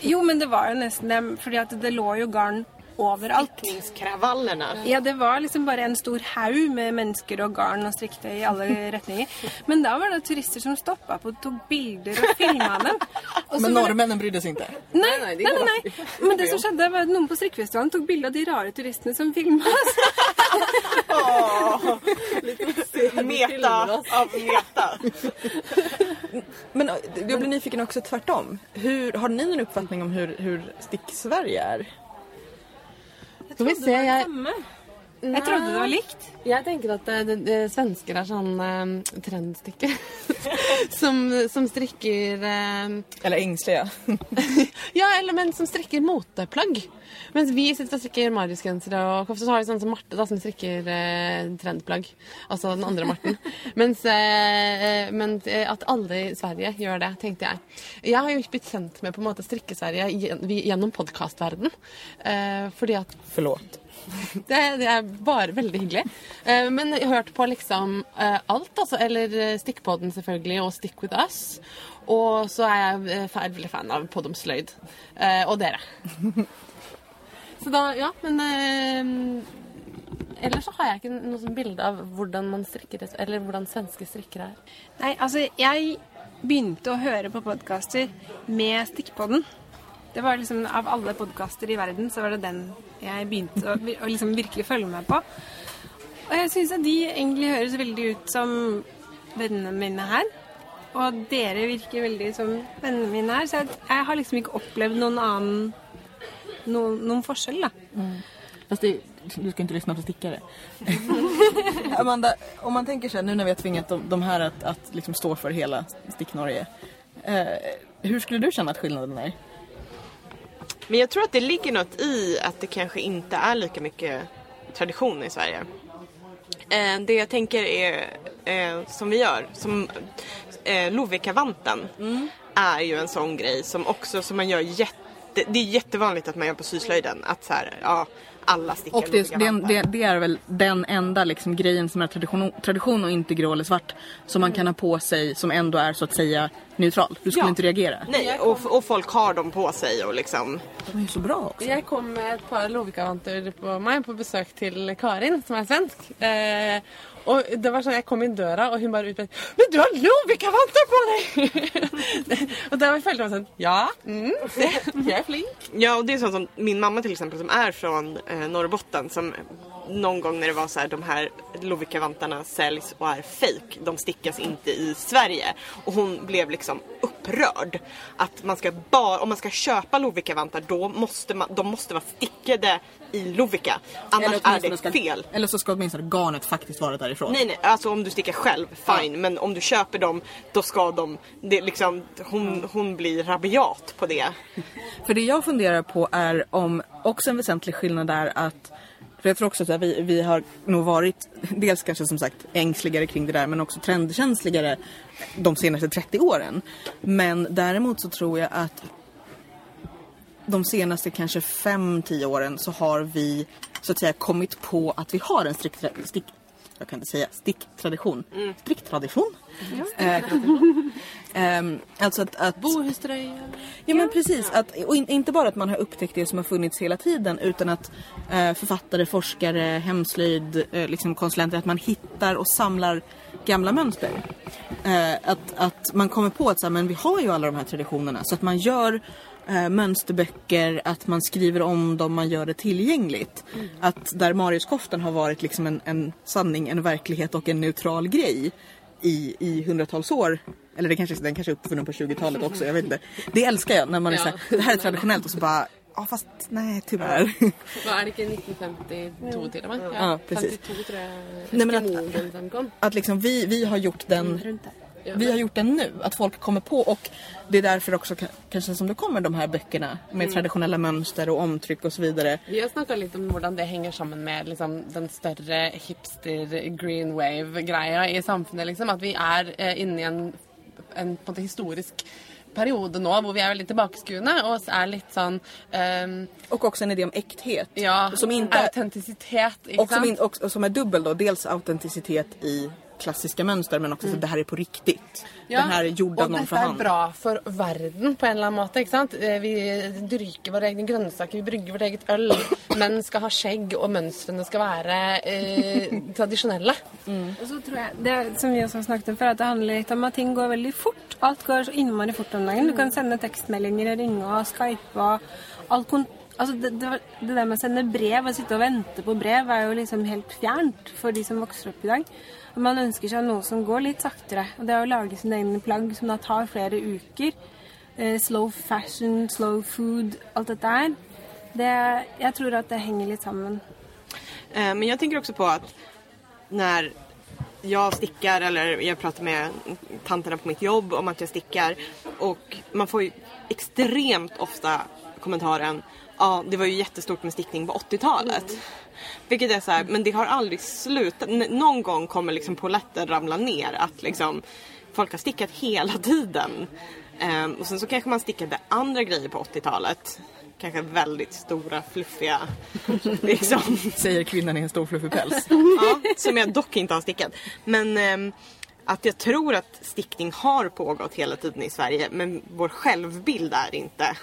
Jo, men det var jo nesten det, fordi at det lå jo garn overalt. Stickningskravallerna. Ja, det var liksom bare en stor haug med mennesker og garn og strikte i alle retninger. Men da var det turister som stoppa på og tok bilder og filma dem. Og så Men det- norrmännen brydde sig inte? Nei, nei, nei, de nei, nei. Men det som skjedde, var at noen på strikkefestivalen tok bilde av de rare turistene som filma oss. Meta av meta. Men eh, jag blir nyfiken också tvärtom. Hur, har ni någon uppfattning om hur, hur stick-Sverige är? Skal vi se, jeg, Jeg trodde det var likt. jeg tenker at det, det, det, svensker er sånn eh, trendstikker. som, som strikker eh, Eller ängsliga? Ja, eller men som strikker moteplagg. Mens vi sitter og strikker Marius-gensere og kofter, så har vi sånn som Marte da, som strikker eh, trendplagg. Altså den andre Marten. Mens, eh, men eh, at alle i Sverige gjør det, tenkte jeg. Jeg har jo ikke blitt kjent med på en måte strikke-Sverige gjennom podkastverden. Eh, fordi at Förlåt. det, det er bare veldig hyggelig. Eh, men jeg har hørt på liksom eh, alt, altså. Eller eh, Stikkpodden selvfølgelig, og Stick With Us. Og så er jeg eh, veldig fan av Pod om sløyd. Eh, og dere. Så da, ja, men eh, Ellers så har jeg ikke noe sånn bilde av hvordan man strikker, eller hvordan svenske strikkere er. Nei, altså, jeg begynte å høre på podkaster med Stikkpodden. Det var liksom, Av alle podkaster i verden, så var det den jeg begynte å, å liksom virkelig følge med på. Og jeg syns at de egentlig høres veldig ut som vennene mine her. Og dere virker veldig som vennene mine her. Så jeg, jeg har liksom ikke opplevd noen annen noen, noen forskjell, da. Fast det, du ska inte lyssna på stickare. Amanda, om man tänker sig nu när vi har tvingat de, de här att, att liksom stå för hela Stick-Norge. Eh, hur skulle du känna att skillnaden är? Men jag tror att det ligger något i att det kanske inte är lika mycket tradition i Sverige. Eh, det jag tänker är eh, som vi gör, som eh, Lovikkavanten är ju en sån grej som också som man gör jätte, det är jättevanligt att man gör på syslöjden att så här, ja alla stickar Och det, det, Lovikkavantar. det, det är väl den enda liksom grejen som är tradition, tradition och inte grå eller svart som man kan ha på sig som ändå är så att säga neutral. Du skulle Ja. inte reagera. Nej, och, och folk har dem på sig och liksom De är ju så bra också. Jeg kom med et par Lovikavanter på på besøk til Karin, som er svensk. Eh, og det var sånn, Jeg kom inn døra, og hun bare utbrøt 'Men du har Lovikavanter på deg!' og da følte jeg meg sånn Ja, mm, se, jeg er flink. Ja och det är sånt som min mamma till exempel som är från eh, Norrbotten som någon gång när det var så här, de här Lovikka-vantarna säljs och är fake. De stickas inte i Sverige. Och hon blev liksom upprörd. Att man ska bara, om man ska köpa Lovikka-vantar då måste man, de måste vara stickade i Lovikka. Annars är det ska, fel. Eller så ska åtminstone garnet faktiskt vara därifrån. Nej nej, alltså om du stickar själv, fine. Men om du köper dem, då ska de, det liksom, hon, hon blir rabiat på det. För det jag funderar på är om också en väsentlig skillnad är att för jag tror också att vi, vi har nog varit dels kanske som sagt ängsligare kring det där men också trendkänsligare de senaste 30 åren. Men däremot så tror jag att de senaste kanske 5-10 åren så har vi så att säga kommit på att vi har en strikt, jag kan inte säga sticktradition. Strikttradition. Eh, ehm, alltså att, att Bohuströja. Ja men precis, att, och in, inte bara att man har upptäckt det som har funnits hela tiden utan att eh, författare, forskare, hemslöjd, eh, liksom konsulenter, att man hittar och samlar gamla mönster. Eh, att, att man kommer på att så här, men vi har ju alla de här traditionerna så att man gör eh, mönsterböcker, att man skriver om dem, man gör det tillgängligt. Att där Mariuskoftan har varit liksom en, en sanning, en verklighet och en neutral grej i, i hundratals år. Eller det kanske, den kanske är uppfunnen på 20-talet också, jag vet inte. Det älskar jag när man är Ja. såhär, det här är traditionellt och så bara, ja fast nej tyvärr. Vad är det inte 1952 till och med? Ja, precis. 52 tror jag men att-. Att liksom vi, vi har gjort den. Vi har gjort den nu, att folk kommer på och det är därför också ka- kanske som det kommer de här böckerna med traditionella mönster och omtryck och så vidare. Vi har snakka litt om hvordan det henger sammen med liksom, den større hipster green wave-greia i samfunnet. Liksom. At vi er eh, inne i en, en på en historisk periode nå hvor vi er veldig tilbakeskuende og er litt sånn ehm, Och också en idé om äkthet. Ja, som inte, autentisitet. Ikke och, som sant? in, och, och som är dubbel då, dels autenticitet i klassiska mönster men också att det här är på riktigt. det här är gjort av någon för hand. bra for verden på en eller annen måte. ikke sant? Eh, Vi dyrker våre egne grønnsaker, vi brygger vårt eget øl. Menn skal ha skjegg, og mønstrene skal være eh, tradisjonelle. Og så tror jeg, det som vi også har snakket om før, at det handler litt om at ting går veldig fort. Alt går så innmari fort om dagen. Du kan sende tekstmeldinger og ringe og skype og alt kon Altså det, det, det der med å sende brev og sitte og vente på brev er jo liksom helt fjernt for de som vokser opp i dag. Man ønsker seg noe som går litt saktere. Og det å lage sine egne plagg som da tar flere uker, eh, slow fashion, slow food, alt dette her, det, jeg tror at det henger litt sammen. Eh, Men jag tänker också på att när jag stickar eller jag pratar med tanterna på mitt jobb om att jag stickar och man får ju extremt ofta kommentaren Ja, ah, det var ju jättestort med stickning på 80-talet. Vilket är så här, men det har aldrig slutat. N- någon gång kommer liksom polletten ramla ner att liksom folk har stickat hela tiden. Ehm, och sen så kanske man stickade andra grejer på 80-talet. Kanske väldigt stora, fluffiga liksom, Säger kvinnan i en stor fluffig päls. ja, som jag dock inte har stickat. Men ehm, att jag tror att stickning har pågått hela tiden i Sverige men vår självbild är inte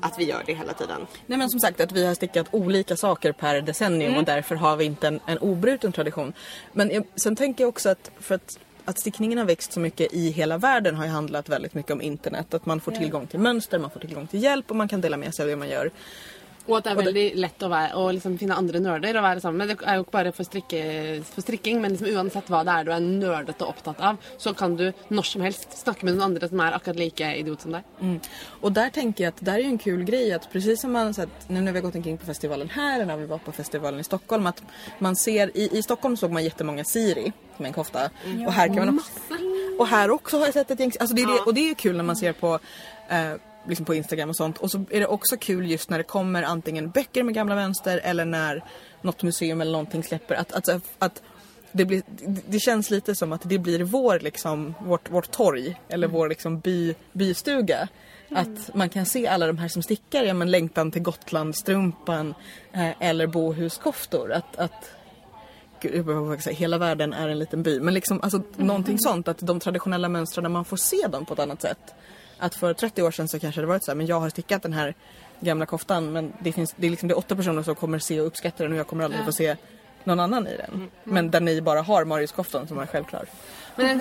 att vi gör det hela tiden. Nej men som sagt att vi har stickat olika saker per decennium och därför har vi inte en, en obruten tradition. Men jag, sen tänker jag också att för att att stickningen har växt så mycket i hela världen har ju handlat väldigt mycket om internet. Att man får tillgång till mönster, man får tillgång till hjälp och man kan dela med sig av det man gör. Og at det er veldig lett å, være, å liksom finne andre nerder å være sammen med. Det er jo ikke bare for, strikke, for strikking, men liksom uansett hva det er du er nerdete og opptatt av, så kan du når som helst snakke med noen andre som er akkurat like idiot som deg. Mm. Och där tänker jag att det där är ju en kul grej att precis som man sett nu när vi har gått omkring på festivalen här när vi var på festivalen i Stockholm att man ser i, i Stockholm såg man jättemånga Siri med en kofta och här kan man också, och här också har jag sett ett gäng alltså det är det, och det är ju kul när man ser på eh, liksom på Instagram och sånt och så är det också kul just när det kommer antingen böcker med gamla mönster eller när något museum eller någonting släpper att, att, att det, blir, det känns lite som att det blir vår, liksom, vårt, vårt torg eller vår liksom, by, bystuga. Att man kan se alla de här som stickar, ja men längtan till Gotlandstrumpan eh, eller bohuskoftor. Att, att Gud, jag behöver säga, hela världen är en liten by. Men liksom, alltså, någonting sånt, att de traditionella mönstren, man får se dem på ett annat sätt. Att för 30 år sedan så kanske det varit så här, men jag har stickat den här gamla koftan men det, finns, det, är liksom, det är åtta personer som kommer se och uppskatta den och jag kommer aldrig få se någon annan i den. Men där ni bara har Mariuskoftan som är självklar. Men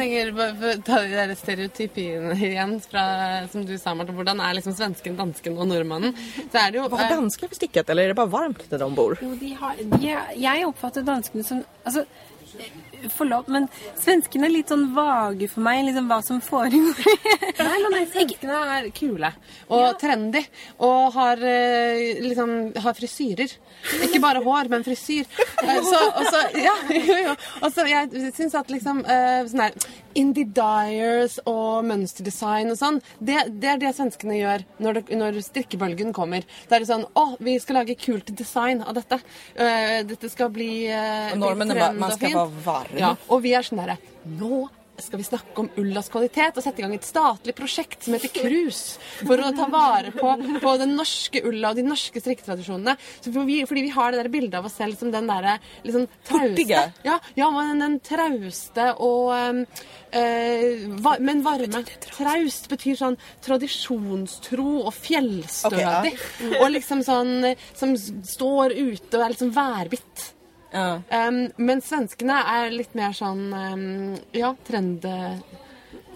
for å ta de der stereotypiene igjen fra, som du sa, Martin. Hvordan er liksom svensken, dansken og nordmannen? Så er det jo Vad har danskar för stickat eller är det bara varmt där de bor? Jo, de har, de jeg oppfatter danskene som Altså, forlåt, men svenskene er litt sånn vage for meg, liksom hva som foregår. Nei, men nei, svenskene er kule og trendy og har eh, liksom har frisyrer. Ikke bare hår, men frisyr. Eh, Så, og så, ja, jo, jo. Og så jeg syns at liksom eh, sånn her Indie Dyers og mønsterdesign og sånn, det, det er det svenskene gjør når, det, når strikkebølgen kommer. Da er det sånn Å, vi skal lage kult design av dette. Eh, dette skal bli uh, bara, man ska vara varm. Ja, og vi er sånn derre Nå skal vi snakke om ullas kvalitet og sette i gang et statlig prosjekt som heter Krus. For å ta vare på, på den norske ulla og de norske strikketradisjonene. For vi, fordi vi har det der bildet av oss selv som den derre liksom trauste Ja, ja, men den trauste og um, eh, va, Men varme. Traust betyr sånn tradisjonstro og fjellstødig. Og liksom sånn som står ute og er liksom værbitt. Ja. Um, men svenskene er litt mer sånn um, ja, trend...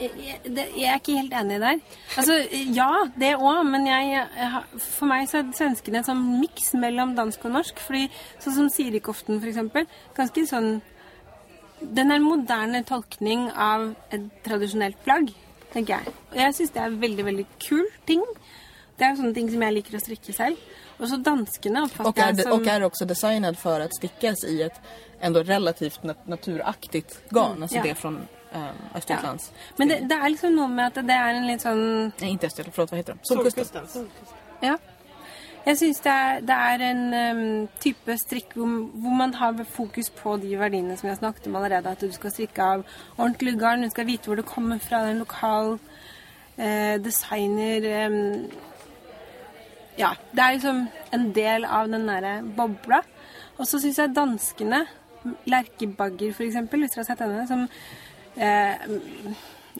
Jeg, jeg- det, jeg er ikke helt enig der. Altså, ja, det òg, men jeg, for meg så er svenskene en sånn miks mellom dansk og norsk. Fordi sånn som Sirikoften, for eksempel, ganske sånn Den er en moderne tolkning av et tradisjonelt plagg, tenker jeg. Og jeg syns det er veldig, veldig kul ting. Det er jo sånne ting som jeg liker å strikke selv. Och så danskarna Och är, jag som... och är också designad för att stickas i ett ändå relativt nat- naturaktigt garn. Alltså ja. det från um, Östergötlands. Men det, det er liksom noe med at det er en litt sånn Nej, inte Östergötland, förlåt vad heter de? Solkusten. Solkusten. Ja. Jeg syns det, er- det er en em, type strikk hvor, hvor man har fokus på de verdiene som vi har snakket om allerede. At du skal strikke av ordentlig garn, du skal vite hvor det kommer er en lokal eh, designer em, Ja. Det er liksom en del av den derre bobla. Og så syns jeg danskene, Lerkebagger f.eks., hvis dere har sett henne, som eh,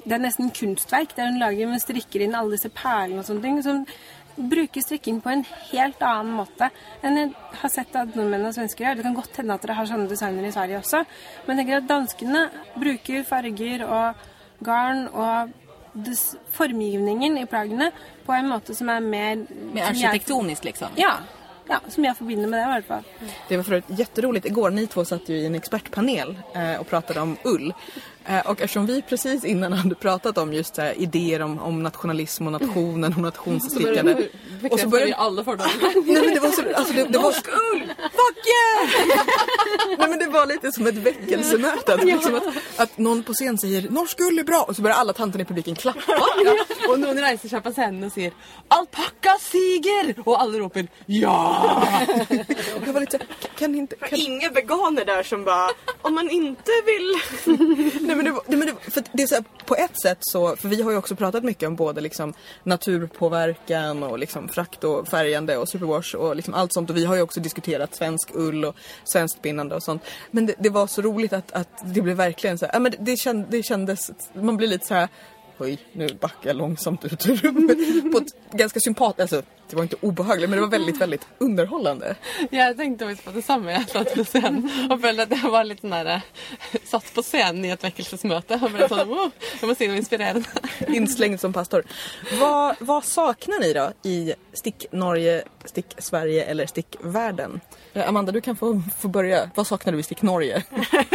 det er nesten kunstverk der hun lager med strikker inn alle disse perlene og sånne ting. Som bruker strikking på en helt annen måte enn jeg har sett at nordmenn og svensker gjør. Det kan godt hende at dere har sånne designere i Sverige også, men jeg tenker at danskene bruker farger og garn og formgivningen i plaggene på en måte som er mer Mer arkitektoniskt liksom. Ja. ja. Som jag förbinder med det i alla fall. Det var förut jätteroligt. Igår, ni två satt ju i en expertpanel eh, och pratade om ull. Eh, och eftersom vi precis innan hade pratat om just här, idéer om, om nationalism och nationen och nationsstickande. Och så började. Nej men det var så... Alltså det, det var, ull! Fuck yeah! Nej men det var lite som ett väckelsemöte. Att, liksom att, att någon på scen säger norsk ull är bra och så börjar alla tanterna i publiken klappa. Og noen reiser seg på scenen og sier 'alpakka siger', og alle roper 'ja'. Och jag var lite kan inte... Kan, Inga veganer där som bara, om man inte vill... Nej men det, var- nej, men det, för det är så här, på ett sätt så, för vi har ju också pratat mycket om både liksom naturpåverkan och liksom frakt och färgande och superwash och liksom allt sånt och vi har ju också diskuterat svensk ull och svenskt pinnande och sånt. Men det, det var så roligt att, att det blev verkligen så här, ja, men det, känd, det kändes, man blir lite så här Oj, nu backar jag långsamt ut ur rummet. På ett ganska sympatiskt, alltså det var inte obehagligt men det var väldigt, väldigt underhållande. Jeg tenkte faktisk på det samme. Jeg satt på scenen og følte at jeg var sånn der, eh, satt på scenen i et vekkelsesmøte. Og ble sånn, wow, jeg må si noe inspirerende. Inslängd som pastor. Vad, vad saknar ni då i Stick Norge, Stick Sverige eller Stick Världen? Eh, Amanda, du kan få, få börja. Vad saknar du i Stick Norge?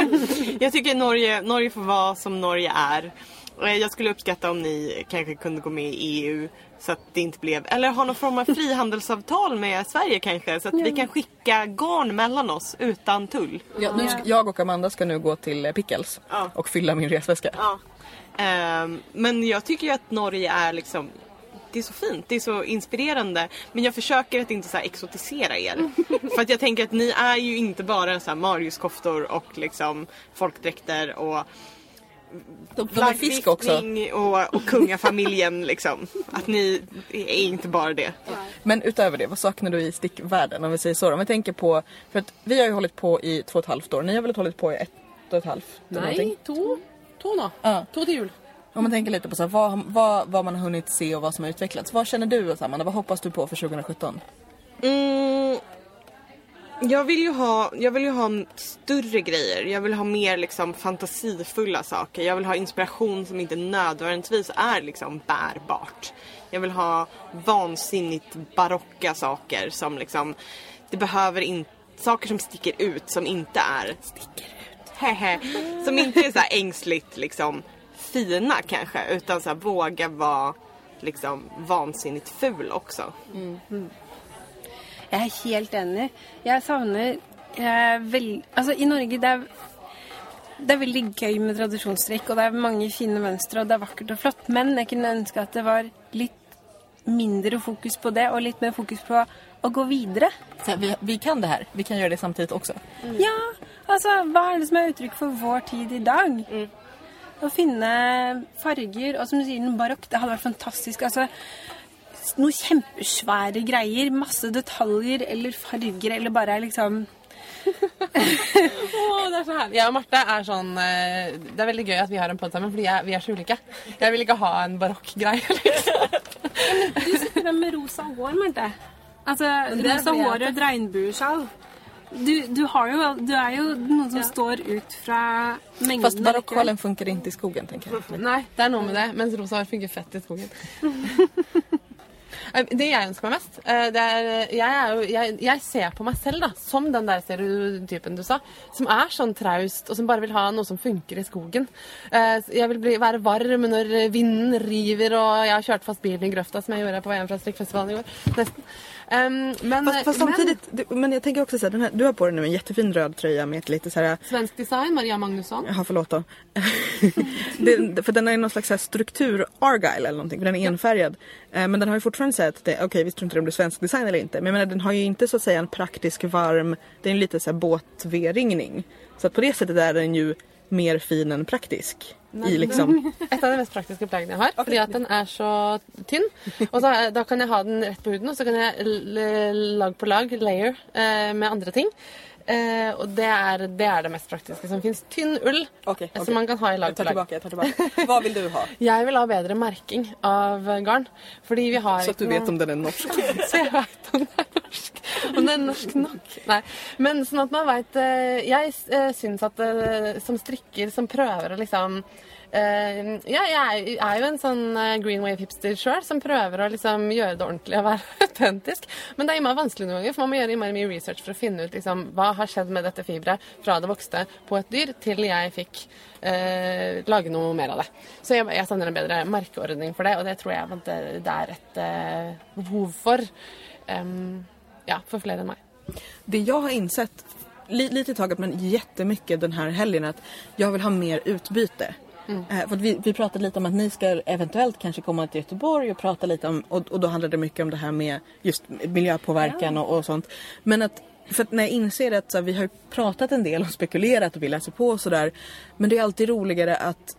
Jag tycker Norge, Norge får vara som Norge är. Och Jag skulle uppskatta om ni kanske kunde gå med i EU så att det inte blev, eller ha någon form av frihandelsavtal med Sverige kanske så att vi kan skicka garn mellan oss utan tull. Ja, nu ska, jag och Amanda ska nu gå till eh, Pickles Ja. och fylla min resväska. Ja. Ehm, men jag tycker ju att Norge är liksom det är så fint, det är så inspirerande. Men jag försöker att inte så här exotisera er. För att jag tänker att ni är ju inte bara så här Mariuskoftor och liksom folkdräkter och De, är fisk också. och, och kungafamiljen liksom. Att ni är inte bara det. Men utöver det, vad saknar du i stickvärlden om vi säger så? Om vi tänker på, för att vi har ju hållit på i två och ett halvt år. Ni har väl hållit på i ett och ett halvt? eller någonting? Nei, to. To nå. Ja. To til jul. Om man tänker lite på så här, vad, vad, vad man har hunnit se och vad som har utvecklats. Vad känner du Amanda? Vad hoppas du på för 2017? Mm, Jag vill ju ha, jag vill ha större grejer. Jag vill ha mer liksom fantasifulla saker. Jag vill ha inspiration som inte nödvändigtvis är liksom bärbart. Jag vill ha vansinnigt barocka saker som liksom, det behöver inte, saker som sticker ut som inte är Sticker ut? Som inte är så här ängsligt liksom fina kanske utan så här, våga vara liksom vansinnigt ful också. Jeg er helt enig. Jeg savner eh, vel, Altså, i Norge det er, det er veldig gøy med tradisjonstrekk, og det er mange fine mønstre, og det er vakkert og flott, men jeg kunne ønske at det var litt mindre fokus på det, og litt mer fokus på å gå videre. Så vi, vi kan det här, vi kan göra det samtidigt också. Ja, altså, hva er det som er uttrykk for vår tid i dag? Å finne farger, og som du sier, den barokk, det hadde vært fantastisk. Altså, noen kjempesvære greier, masse detaljer eller farger, eller bare liksom Åh, det er så herlig. Jeg og Marte er sånn eh, Det er veldig gøy at vi har en pod sammen, fordi jeg, vi er så ulike. Jeg vil ikke ha en barokkgreie. Liksom. Du sitter der med rosa hår, Marte. Altså, det rosa hår og et regnbuesjal. Du, du, har jo, du er jo noen som står ut fra mengden. Fast barockhålen funkar inte i skogen tänker jag. Nei, det er noe med det. Mens rosa hår funker fett i skogen. Eh, det jeg ønsker meg mest eh, det er, jeg, er jo, jeg, jeg ser på meg selv da, som den der stereotypen du sa. Som er sånn traust, og som bare vil ha noe som funker i skogen. Eh, jeg vil bli, være varm når vinden river, og jeg har kjørt fast bilen i grøfta, som jeg gjorde på VM fra strikkfestivalen i går. Nesten. Um, men, Fast, fast samtidigt, det- men jag tänker också så här, här, du har på dig nu en jättefin röd tröja med ett lite så här men svensk design, Maria Magnusson. Jaha, förlåt då. det, för den är någon slags så här struktur Argyle eller någonting, för den är enfärgad. Eh, men den har ju fortfarande här att det, okej vi tror inte om det är svensk design eller inte. Men jag menar den har ju inte så att säga en praktisk varm, det är en lite så här båt-V-ringning. Så att på det sättet är den ju mer fin än praktisk. I liksom, Et av de mest praktiske plaggene jeg har. Fordi at den er så tynn. Og er- da kan jeg ha den rett på huden, og så kan jeg lag på lag, layer, eh, med andre ting. Eh, og det er, det er det mest praktiske som fins. Tynn ull Okej, okej. som man kan ha i lag jag på lag. jag tar tillbaka. Vad vill du ha? Jeg vil ha bedre merking av garn. Fordi vi har Så att du vet om den är norsk. så jeg vet om det er norsk. Om det er norsk nok. Nei. Men sånn at man veit Jeg uh, syns at eh, som strikker som prøver å liksom Uh, ja, jeg er, jo en sånn eh, green wave hipster sjøl som prøver å liksom gjøre det ordentlig og være autentisk. Men det er innmari vanskelig noen ganger, for man må gjøre innmari mye research for å finne ut liksom, hva har skjedd med dette fiberet fra det vokste på et dyr til jeg fikk uh, eh, lage noe mer av det. Så jeg, jeg savner en bedre merkeordning for det, og det tror jeg at det, det er et uh, behov for. Um, ja, for flere enn meg. Det jag har insett, lite i taget men jättemycket den här helgen, är att jag vill ha mer utbyte. Eh, för vi, vi pratade lite om att ni ska eventuellt kanske komma till Göteborg och prata lite om, och, och då handlade det mycket om det här med just miljöpåverkan och, och sånt. Men att, för att när jag inser att så här, vi har pratat en del och spekulerat och vi läser på och sådär. Men det är alltid roligare att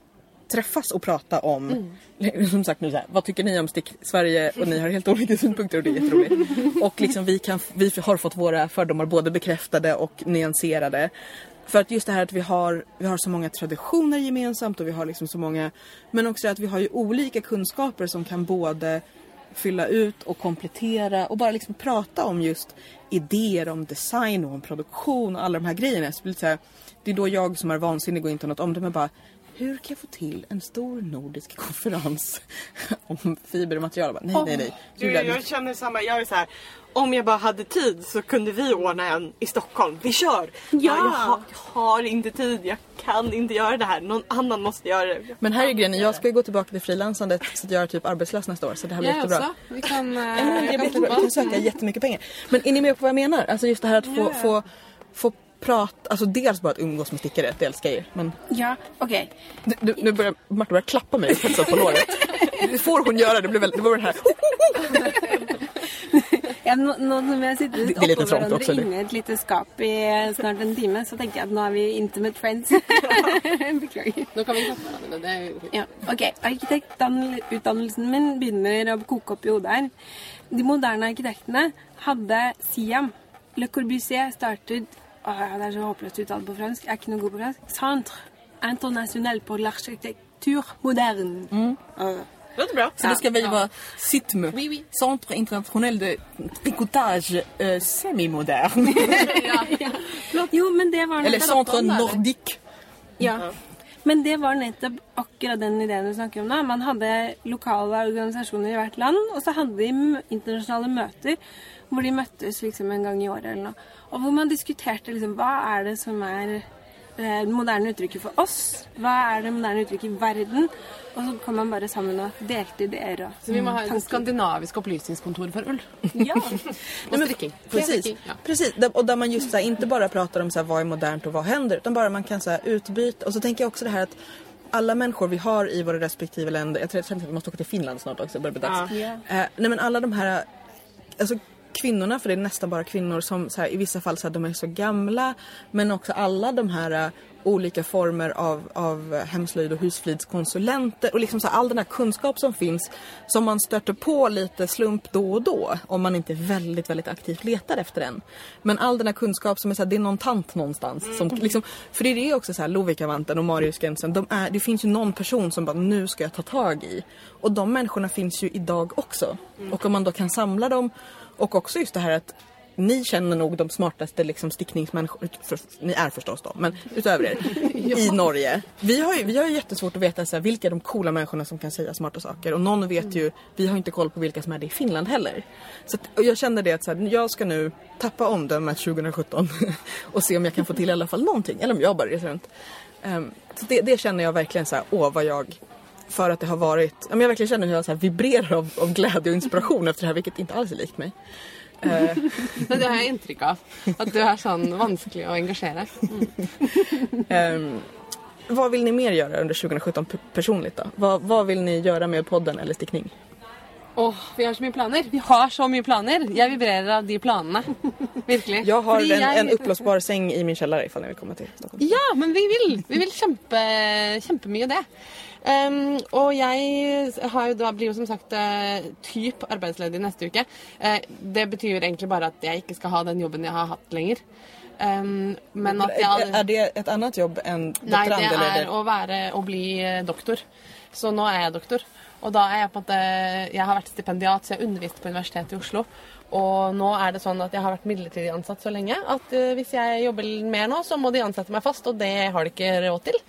träffas och prata om, som sagt nu så här, vad tycker ni om Stick Sverige och ni har helt olika synpunkter och det är jätteroligt. Och liksom vi, kan, vi har fått våra fördomar både bekräftade och nyanserade. För att just det här att vi har, vi har så många traditioner gemensamt och vi har liksom så många, men också att vi har ju olika kunskaper som kan både fylla ut och komplettera och bara liksom prata om just idéer om design och om produktion och alla de här grejerna. Så det, blir så här, det är då jag som är vansinnig och inte har något omdöme bara hur kan jag få till en stor nordisk konferens om fibermaterial? Jag Bara, nej, nej, nej. Du, Julia, jag känner samma, jag är så här. Om jag bara hade tid så kunde vi ordna en i Stockholm. Vi kör! Ja. Jag, har, jag har inte tid, jag kan inte göra det här. Någon annan måste göra det. Men här är grejen, jag ska ju gå tillbaka till frilansandet så att jag är typ arbetslös nästa år så det här blir Jeg jättebra. også. Vi kan, Ja, men jeg jag kan vi kan söka jättemycket pengar. Men är ni med på vad jag menar? Alltså just det här att få, få, få prata, alltså dels bara att umgås med stickare, det älskar jag. Men Ja, ok. du, du, nu börjar Marta börjar klappa mig och på låret. Det får hon göra, det blir väldigt, det var den här. Ja, nå, nå som vi har litt oppå hverandre eller? inne i et lite skap i snart en time, så tenker jeg at nå er vi intimate friends. Beklager. Nå kan vi klappe hverandre. Det er jo. Ja, ok. Arkitektutdannelsen min begynner å koke opp i hodet her. De moderne arkitektene hadde Siam. Le Corbusier startet Åh, Det er så håpløst uttalt på fransk. Jeg er ikke noe god på fransk. Centre international pour l'architecture moderne. Åh. Låter bra. Så det ska väl vara CITM, Oui, oui. Centre International de Tricotage euh, Semi-Moderne. Jo, men det var Eller Centre Nordique. Ja. Men det var nettopp akkurat den ideen du snakker om nå. Man hadde lokale organisasjoner i hvert land, og så hadde de internasjonale møter hvor de møttes liksom en gang i året eller noe. Og hvor man diskuterte liksom hva er det som er eh, det moderne uttrykket for oss? Hva er det moderne uttrykket i verden? Og så kom man bare sammen og delte ideer og Så vi må ha et tanker. skandinavisk opplysningskontor for ull. Ja. Og strikking. Precis, ja. precis. Och där man just så här, inte bara pratar om så här, vad är modernt och vad händer utan bara man kan så här, utbyta. Och så tänker jag också det här att alla människor vi har i våra respektive länder, jag tror att vi måste åka till Finland snart också, det börjar bli dags. Ja. Eh, nej men alla de här, alltså kvinnorna, för det är nästan bara kvinnor som så här, i vissa fall så här, de är så gamla, men också alla de här eh, olika former av, av hemslöjd och husflidskonsulenter och liksom så här, all den här kunskap som finns som man stöter på lite slump då och då om man inte väldigt, väldigt aktivt letar efter den. Men all den här kunskap som är så här, det är någon tant någonstans. Som, liksom, för det är det också så här, Lovikkavanten och Mariusgränsen, de är, det finns ju någon person som bara nu ska jag ta tag i. Och de människorna finns ju idag också. Och om man då kan samla dem och också just det här att ni känner nog de smartaste liksom stickningsmänniskor, för, ni är förstås då, men utöver er, i Norge. Vi har ju, vi har ju jättesvårt att veta så här, vilka är de coola människorna som kan säga smarta saker och någon vet ju, vi har inte koll på vilka som är det i Finland heller. Så att, jag kände det att så här, jag ska nu tappa omdömet 2017 och se om jag kan få till i alla fall någonting, eller om jag bara reser runt. Ehm, så det, det känner jag verkligen så här, åh vad jag för att det har varit, jag verkligen känner hur jag så här vibrerar av, av glädje och inspiration efter det här vilket inte alls är likt mig. Eh, Men det har jeg inntrykk av. At du er sånn vanskelig å engasjere. Ehm, vad vill ni mer göra under 2017 p- personligt då? Vad, vad vill ni göra med podden eller stickning? Åh, vi har så mye planer. Vi har så mye planer. Jeg vibrerer av de planene. Virkelig. Jag har en, jeg- en uppblåsbar säng i min källare ifall ni vill komma till Stockholm. Ja, men vi vil. Vi vil kjempe, kjempemye det. Um, og jeg har jo da, blir jo som sagt eh, typ arbeidsledig neste uke. Eh, det betyr egentlig bare at jeg ikke skal ha den jobben jeg har hatt lenger. Um, men at jeg Är det ett annat jobb än Nei, doktorand? det er å være å bli eh, doktor. Så nå er jeg doktor. Og da er jeg på en måte Jeg har vært stipendiat, så jeg underviste på Universitetet i Oslo. Og nå er det sånn at jeg har vært midlertidig ansatt så lenge at hvis jeg jobber mer nå, så må de ansette meg fast, og det har de ikke råd til.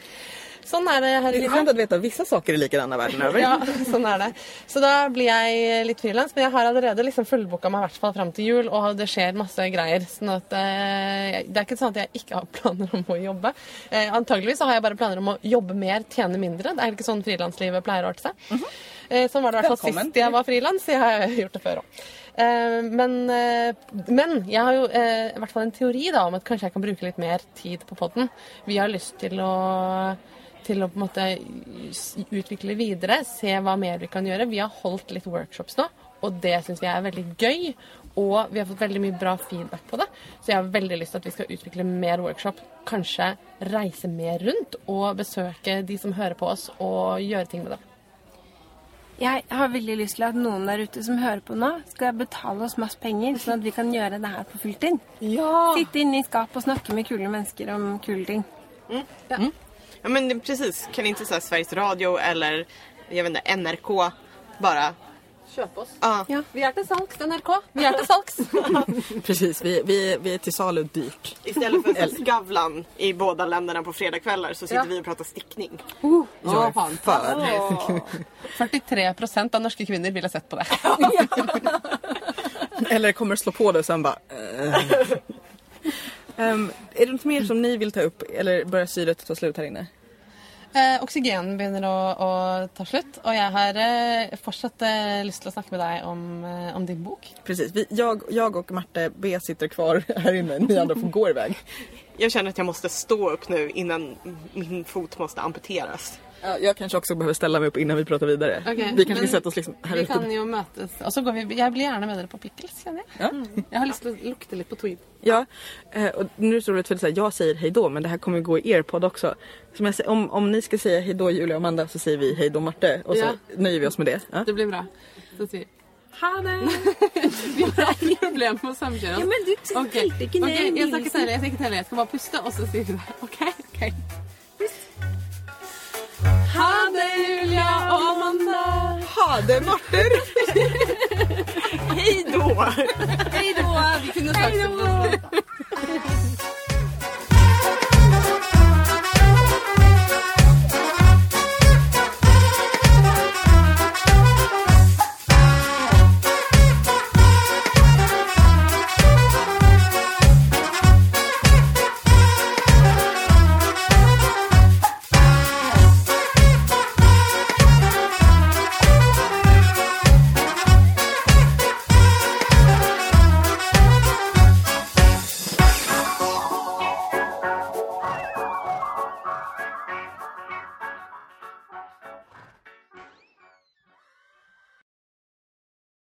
Sånn er det her i livet. skönt att veta att vissa saker är likadana världen över. Ja, sånn er det. Så da blir jeg litt frilans. Men jeg har allerede liksom fullbooka meg i hvert fall fram til jul, og det skjer masse greier. Sånn at eh, Det er ikke sånn at jeg ikke har planer om å jobbe. Eh, antageligvis så har jeg bare planer om å jobbe mer, tjene mindre. Det er ikke sånn frilanslivet pleier å arte seg. eh, sånn var det i hvert fall sist jeg var frilans. Jeg har gjort det før òg. Eh, men, eh, men jeg har jo eh, i hvert fall en teori da, om at kanskje jeg kan bruke litt mer tid på podden. Vi har lyst til å til å på en måte utvikle videre, se hva mer vi kan gjøre. Vi har holdt litt workshops nå, og det syns vi er veldig gøy. Og vi har fått veldig mye bra feedback på det. Så jeg har veldig lyst til at vi skal utvikle mer workshop. Kanskje reise mer rundt og besøke de som hører på oss, og gjøre ting med det. Jeg har veldig lyst til at noen der ute som hører på nå, skal betale oss masse penger, sånn at vi kan gjøre det her på fulltid. Ja! Sitte inne i skapet og snakke med kule mennesker om kule ting. Ja men det- precis, kan inte så Sveriges Radio eller jag vet inte, NRK bara... Kjøp oss. Ja. Ja. Vi er til salgs, NRK. Vi er til salgs. Precis, vi, vi, vi är till salu dyrt. Istället för Skavlan i båda länderna på fredagskvällar så sitter Ja. vi och pratar stickning. Uh, Jag är för. 43 av norske kvinner ville sett på det. Eller kommer slå på det och sen bara... Ehm, är det något mer som ni vill ta upp eller börjar syret ta slut här inne? Eh, oksygenen begynner å, å ta slutt, og jeg har eh, fortsatt eh, lyst til å snakke med deg om, eh, om din bok. Precis, vi, jag, jag och Marte B sitter kvar här inne, ni andra får gå iväg. Jag känner att jag måste stå upp nu innan min fot måste amputeras. Ja, jag kanske också behöver ställa mig upp innan vi pratar vidare. Okej, vi kanske ska sätta oss liksom här Vi ute. kan jo møtes. Og så går vi Jeg blir gjerne med dere på Pickles, kjenner jeg. Ja. Mm. Jeg har lyst til å lukte litt på tweed. Ja, eh, och nu är det så roligt för är så här, jag säger hej då men det här kommer gå i er podd också. Som jag säger, om, om ni ska säga hej då Julia och Amanda så säger vi hej då Marte och så Ja. nöjer vi oss med det. Ja. Det blir bra. Så sier vi ha det! vi har alltid problemer med å samkjøre oss. Ja, men du Ok. telte ikke ned Ok, Jeg skal ikke begynnelsen. telle, jeg skal ikke telle. Jeg skal bare puste, og så sier vi det. OK? ok. Ha det, Julia og Amanda! Ha Bademårtor! Hej då! Hej då! Vi kunde sagt det.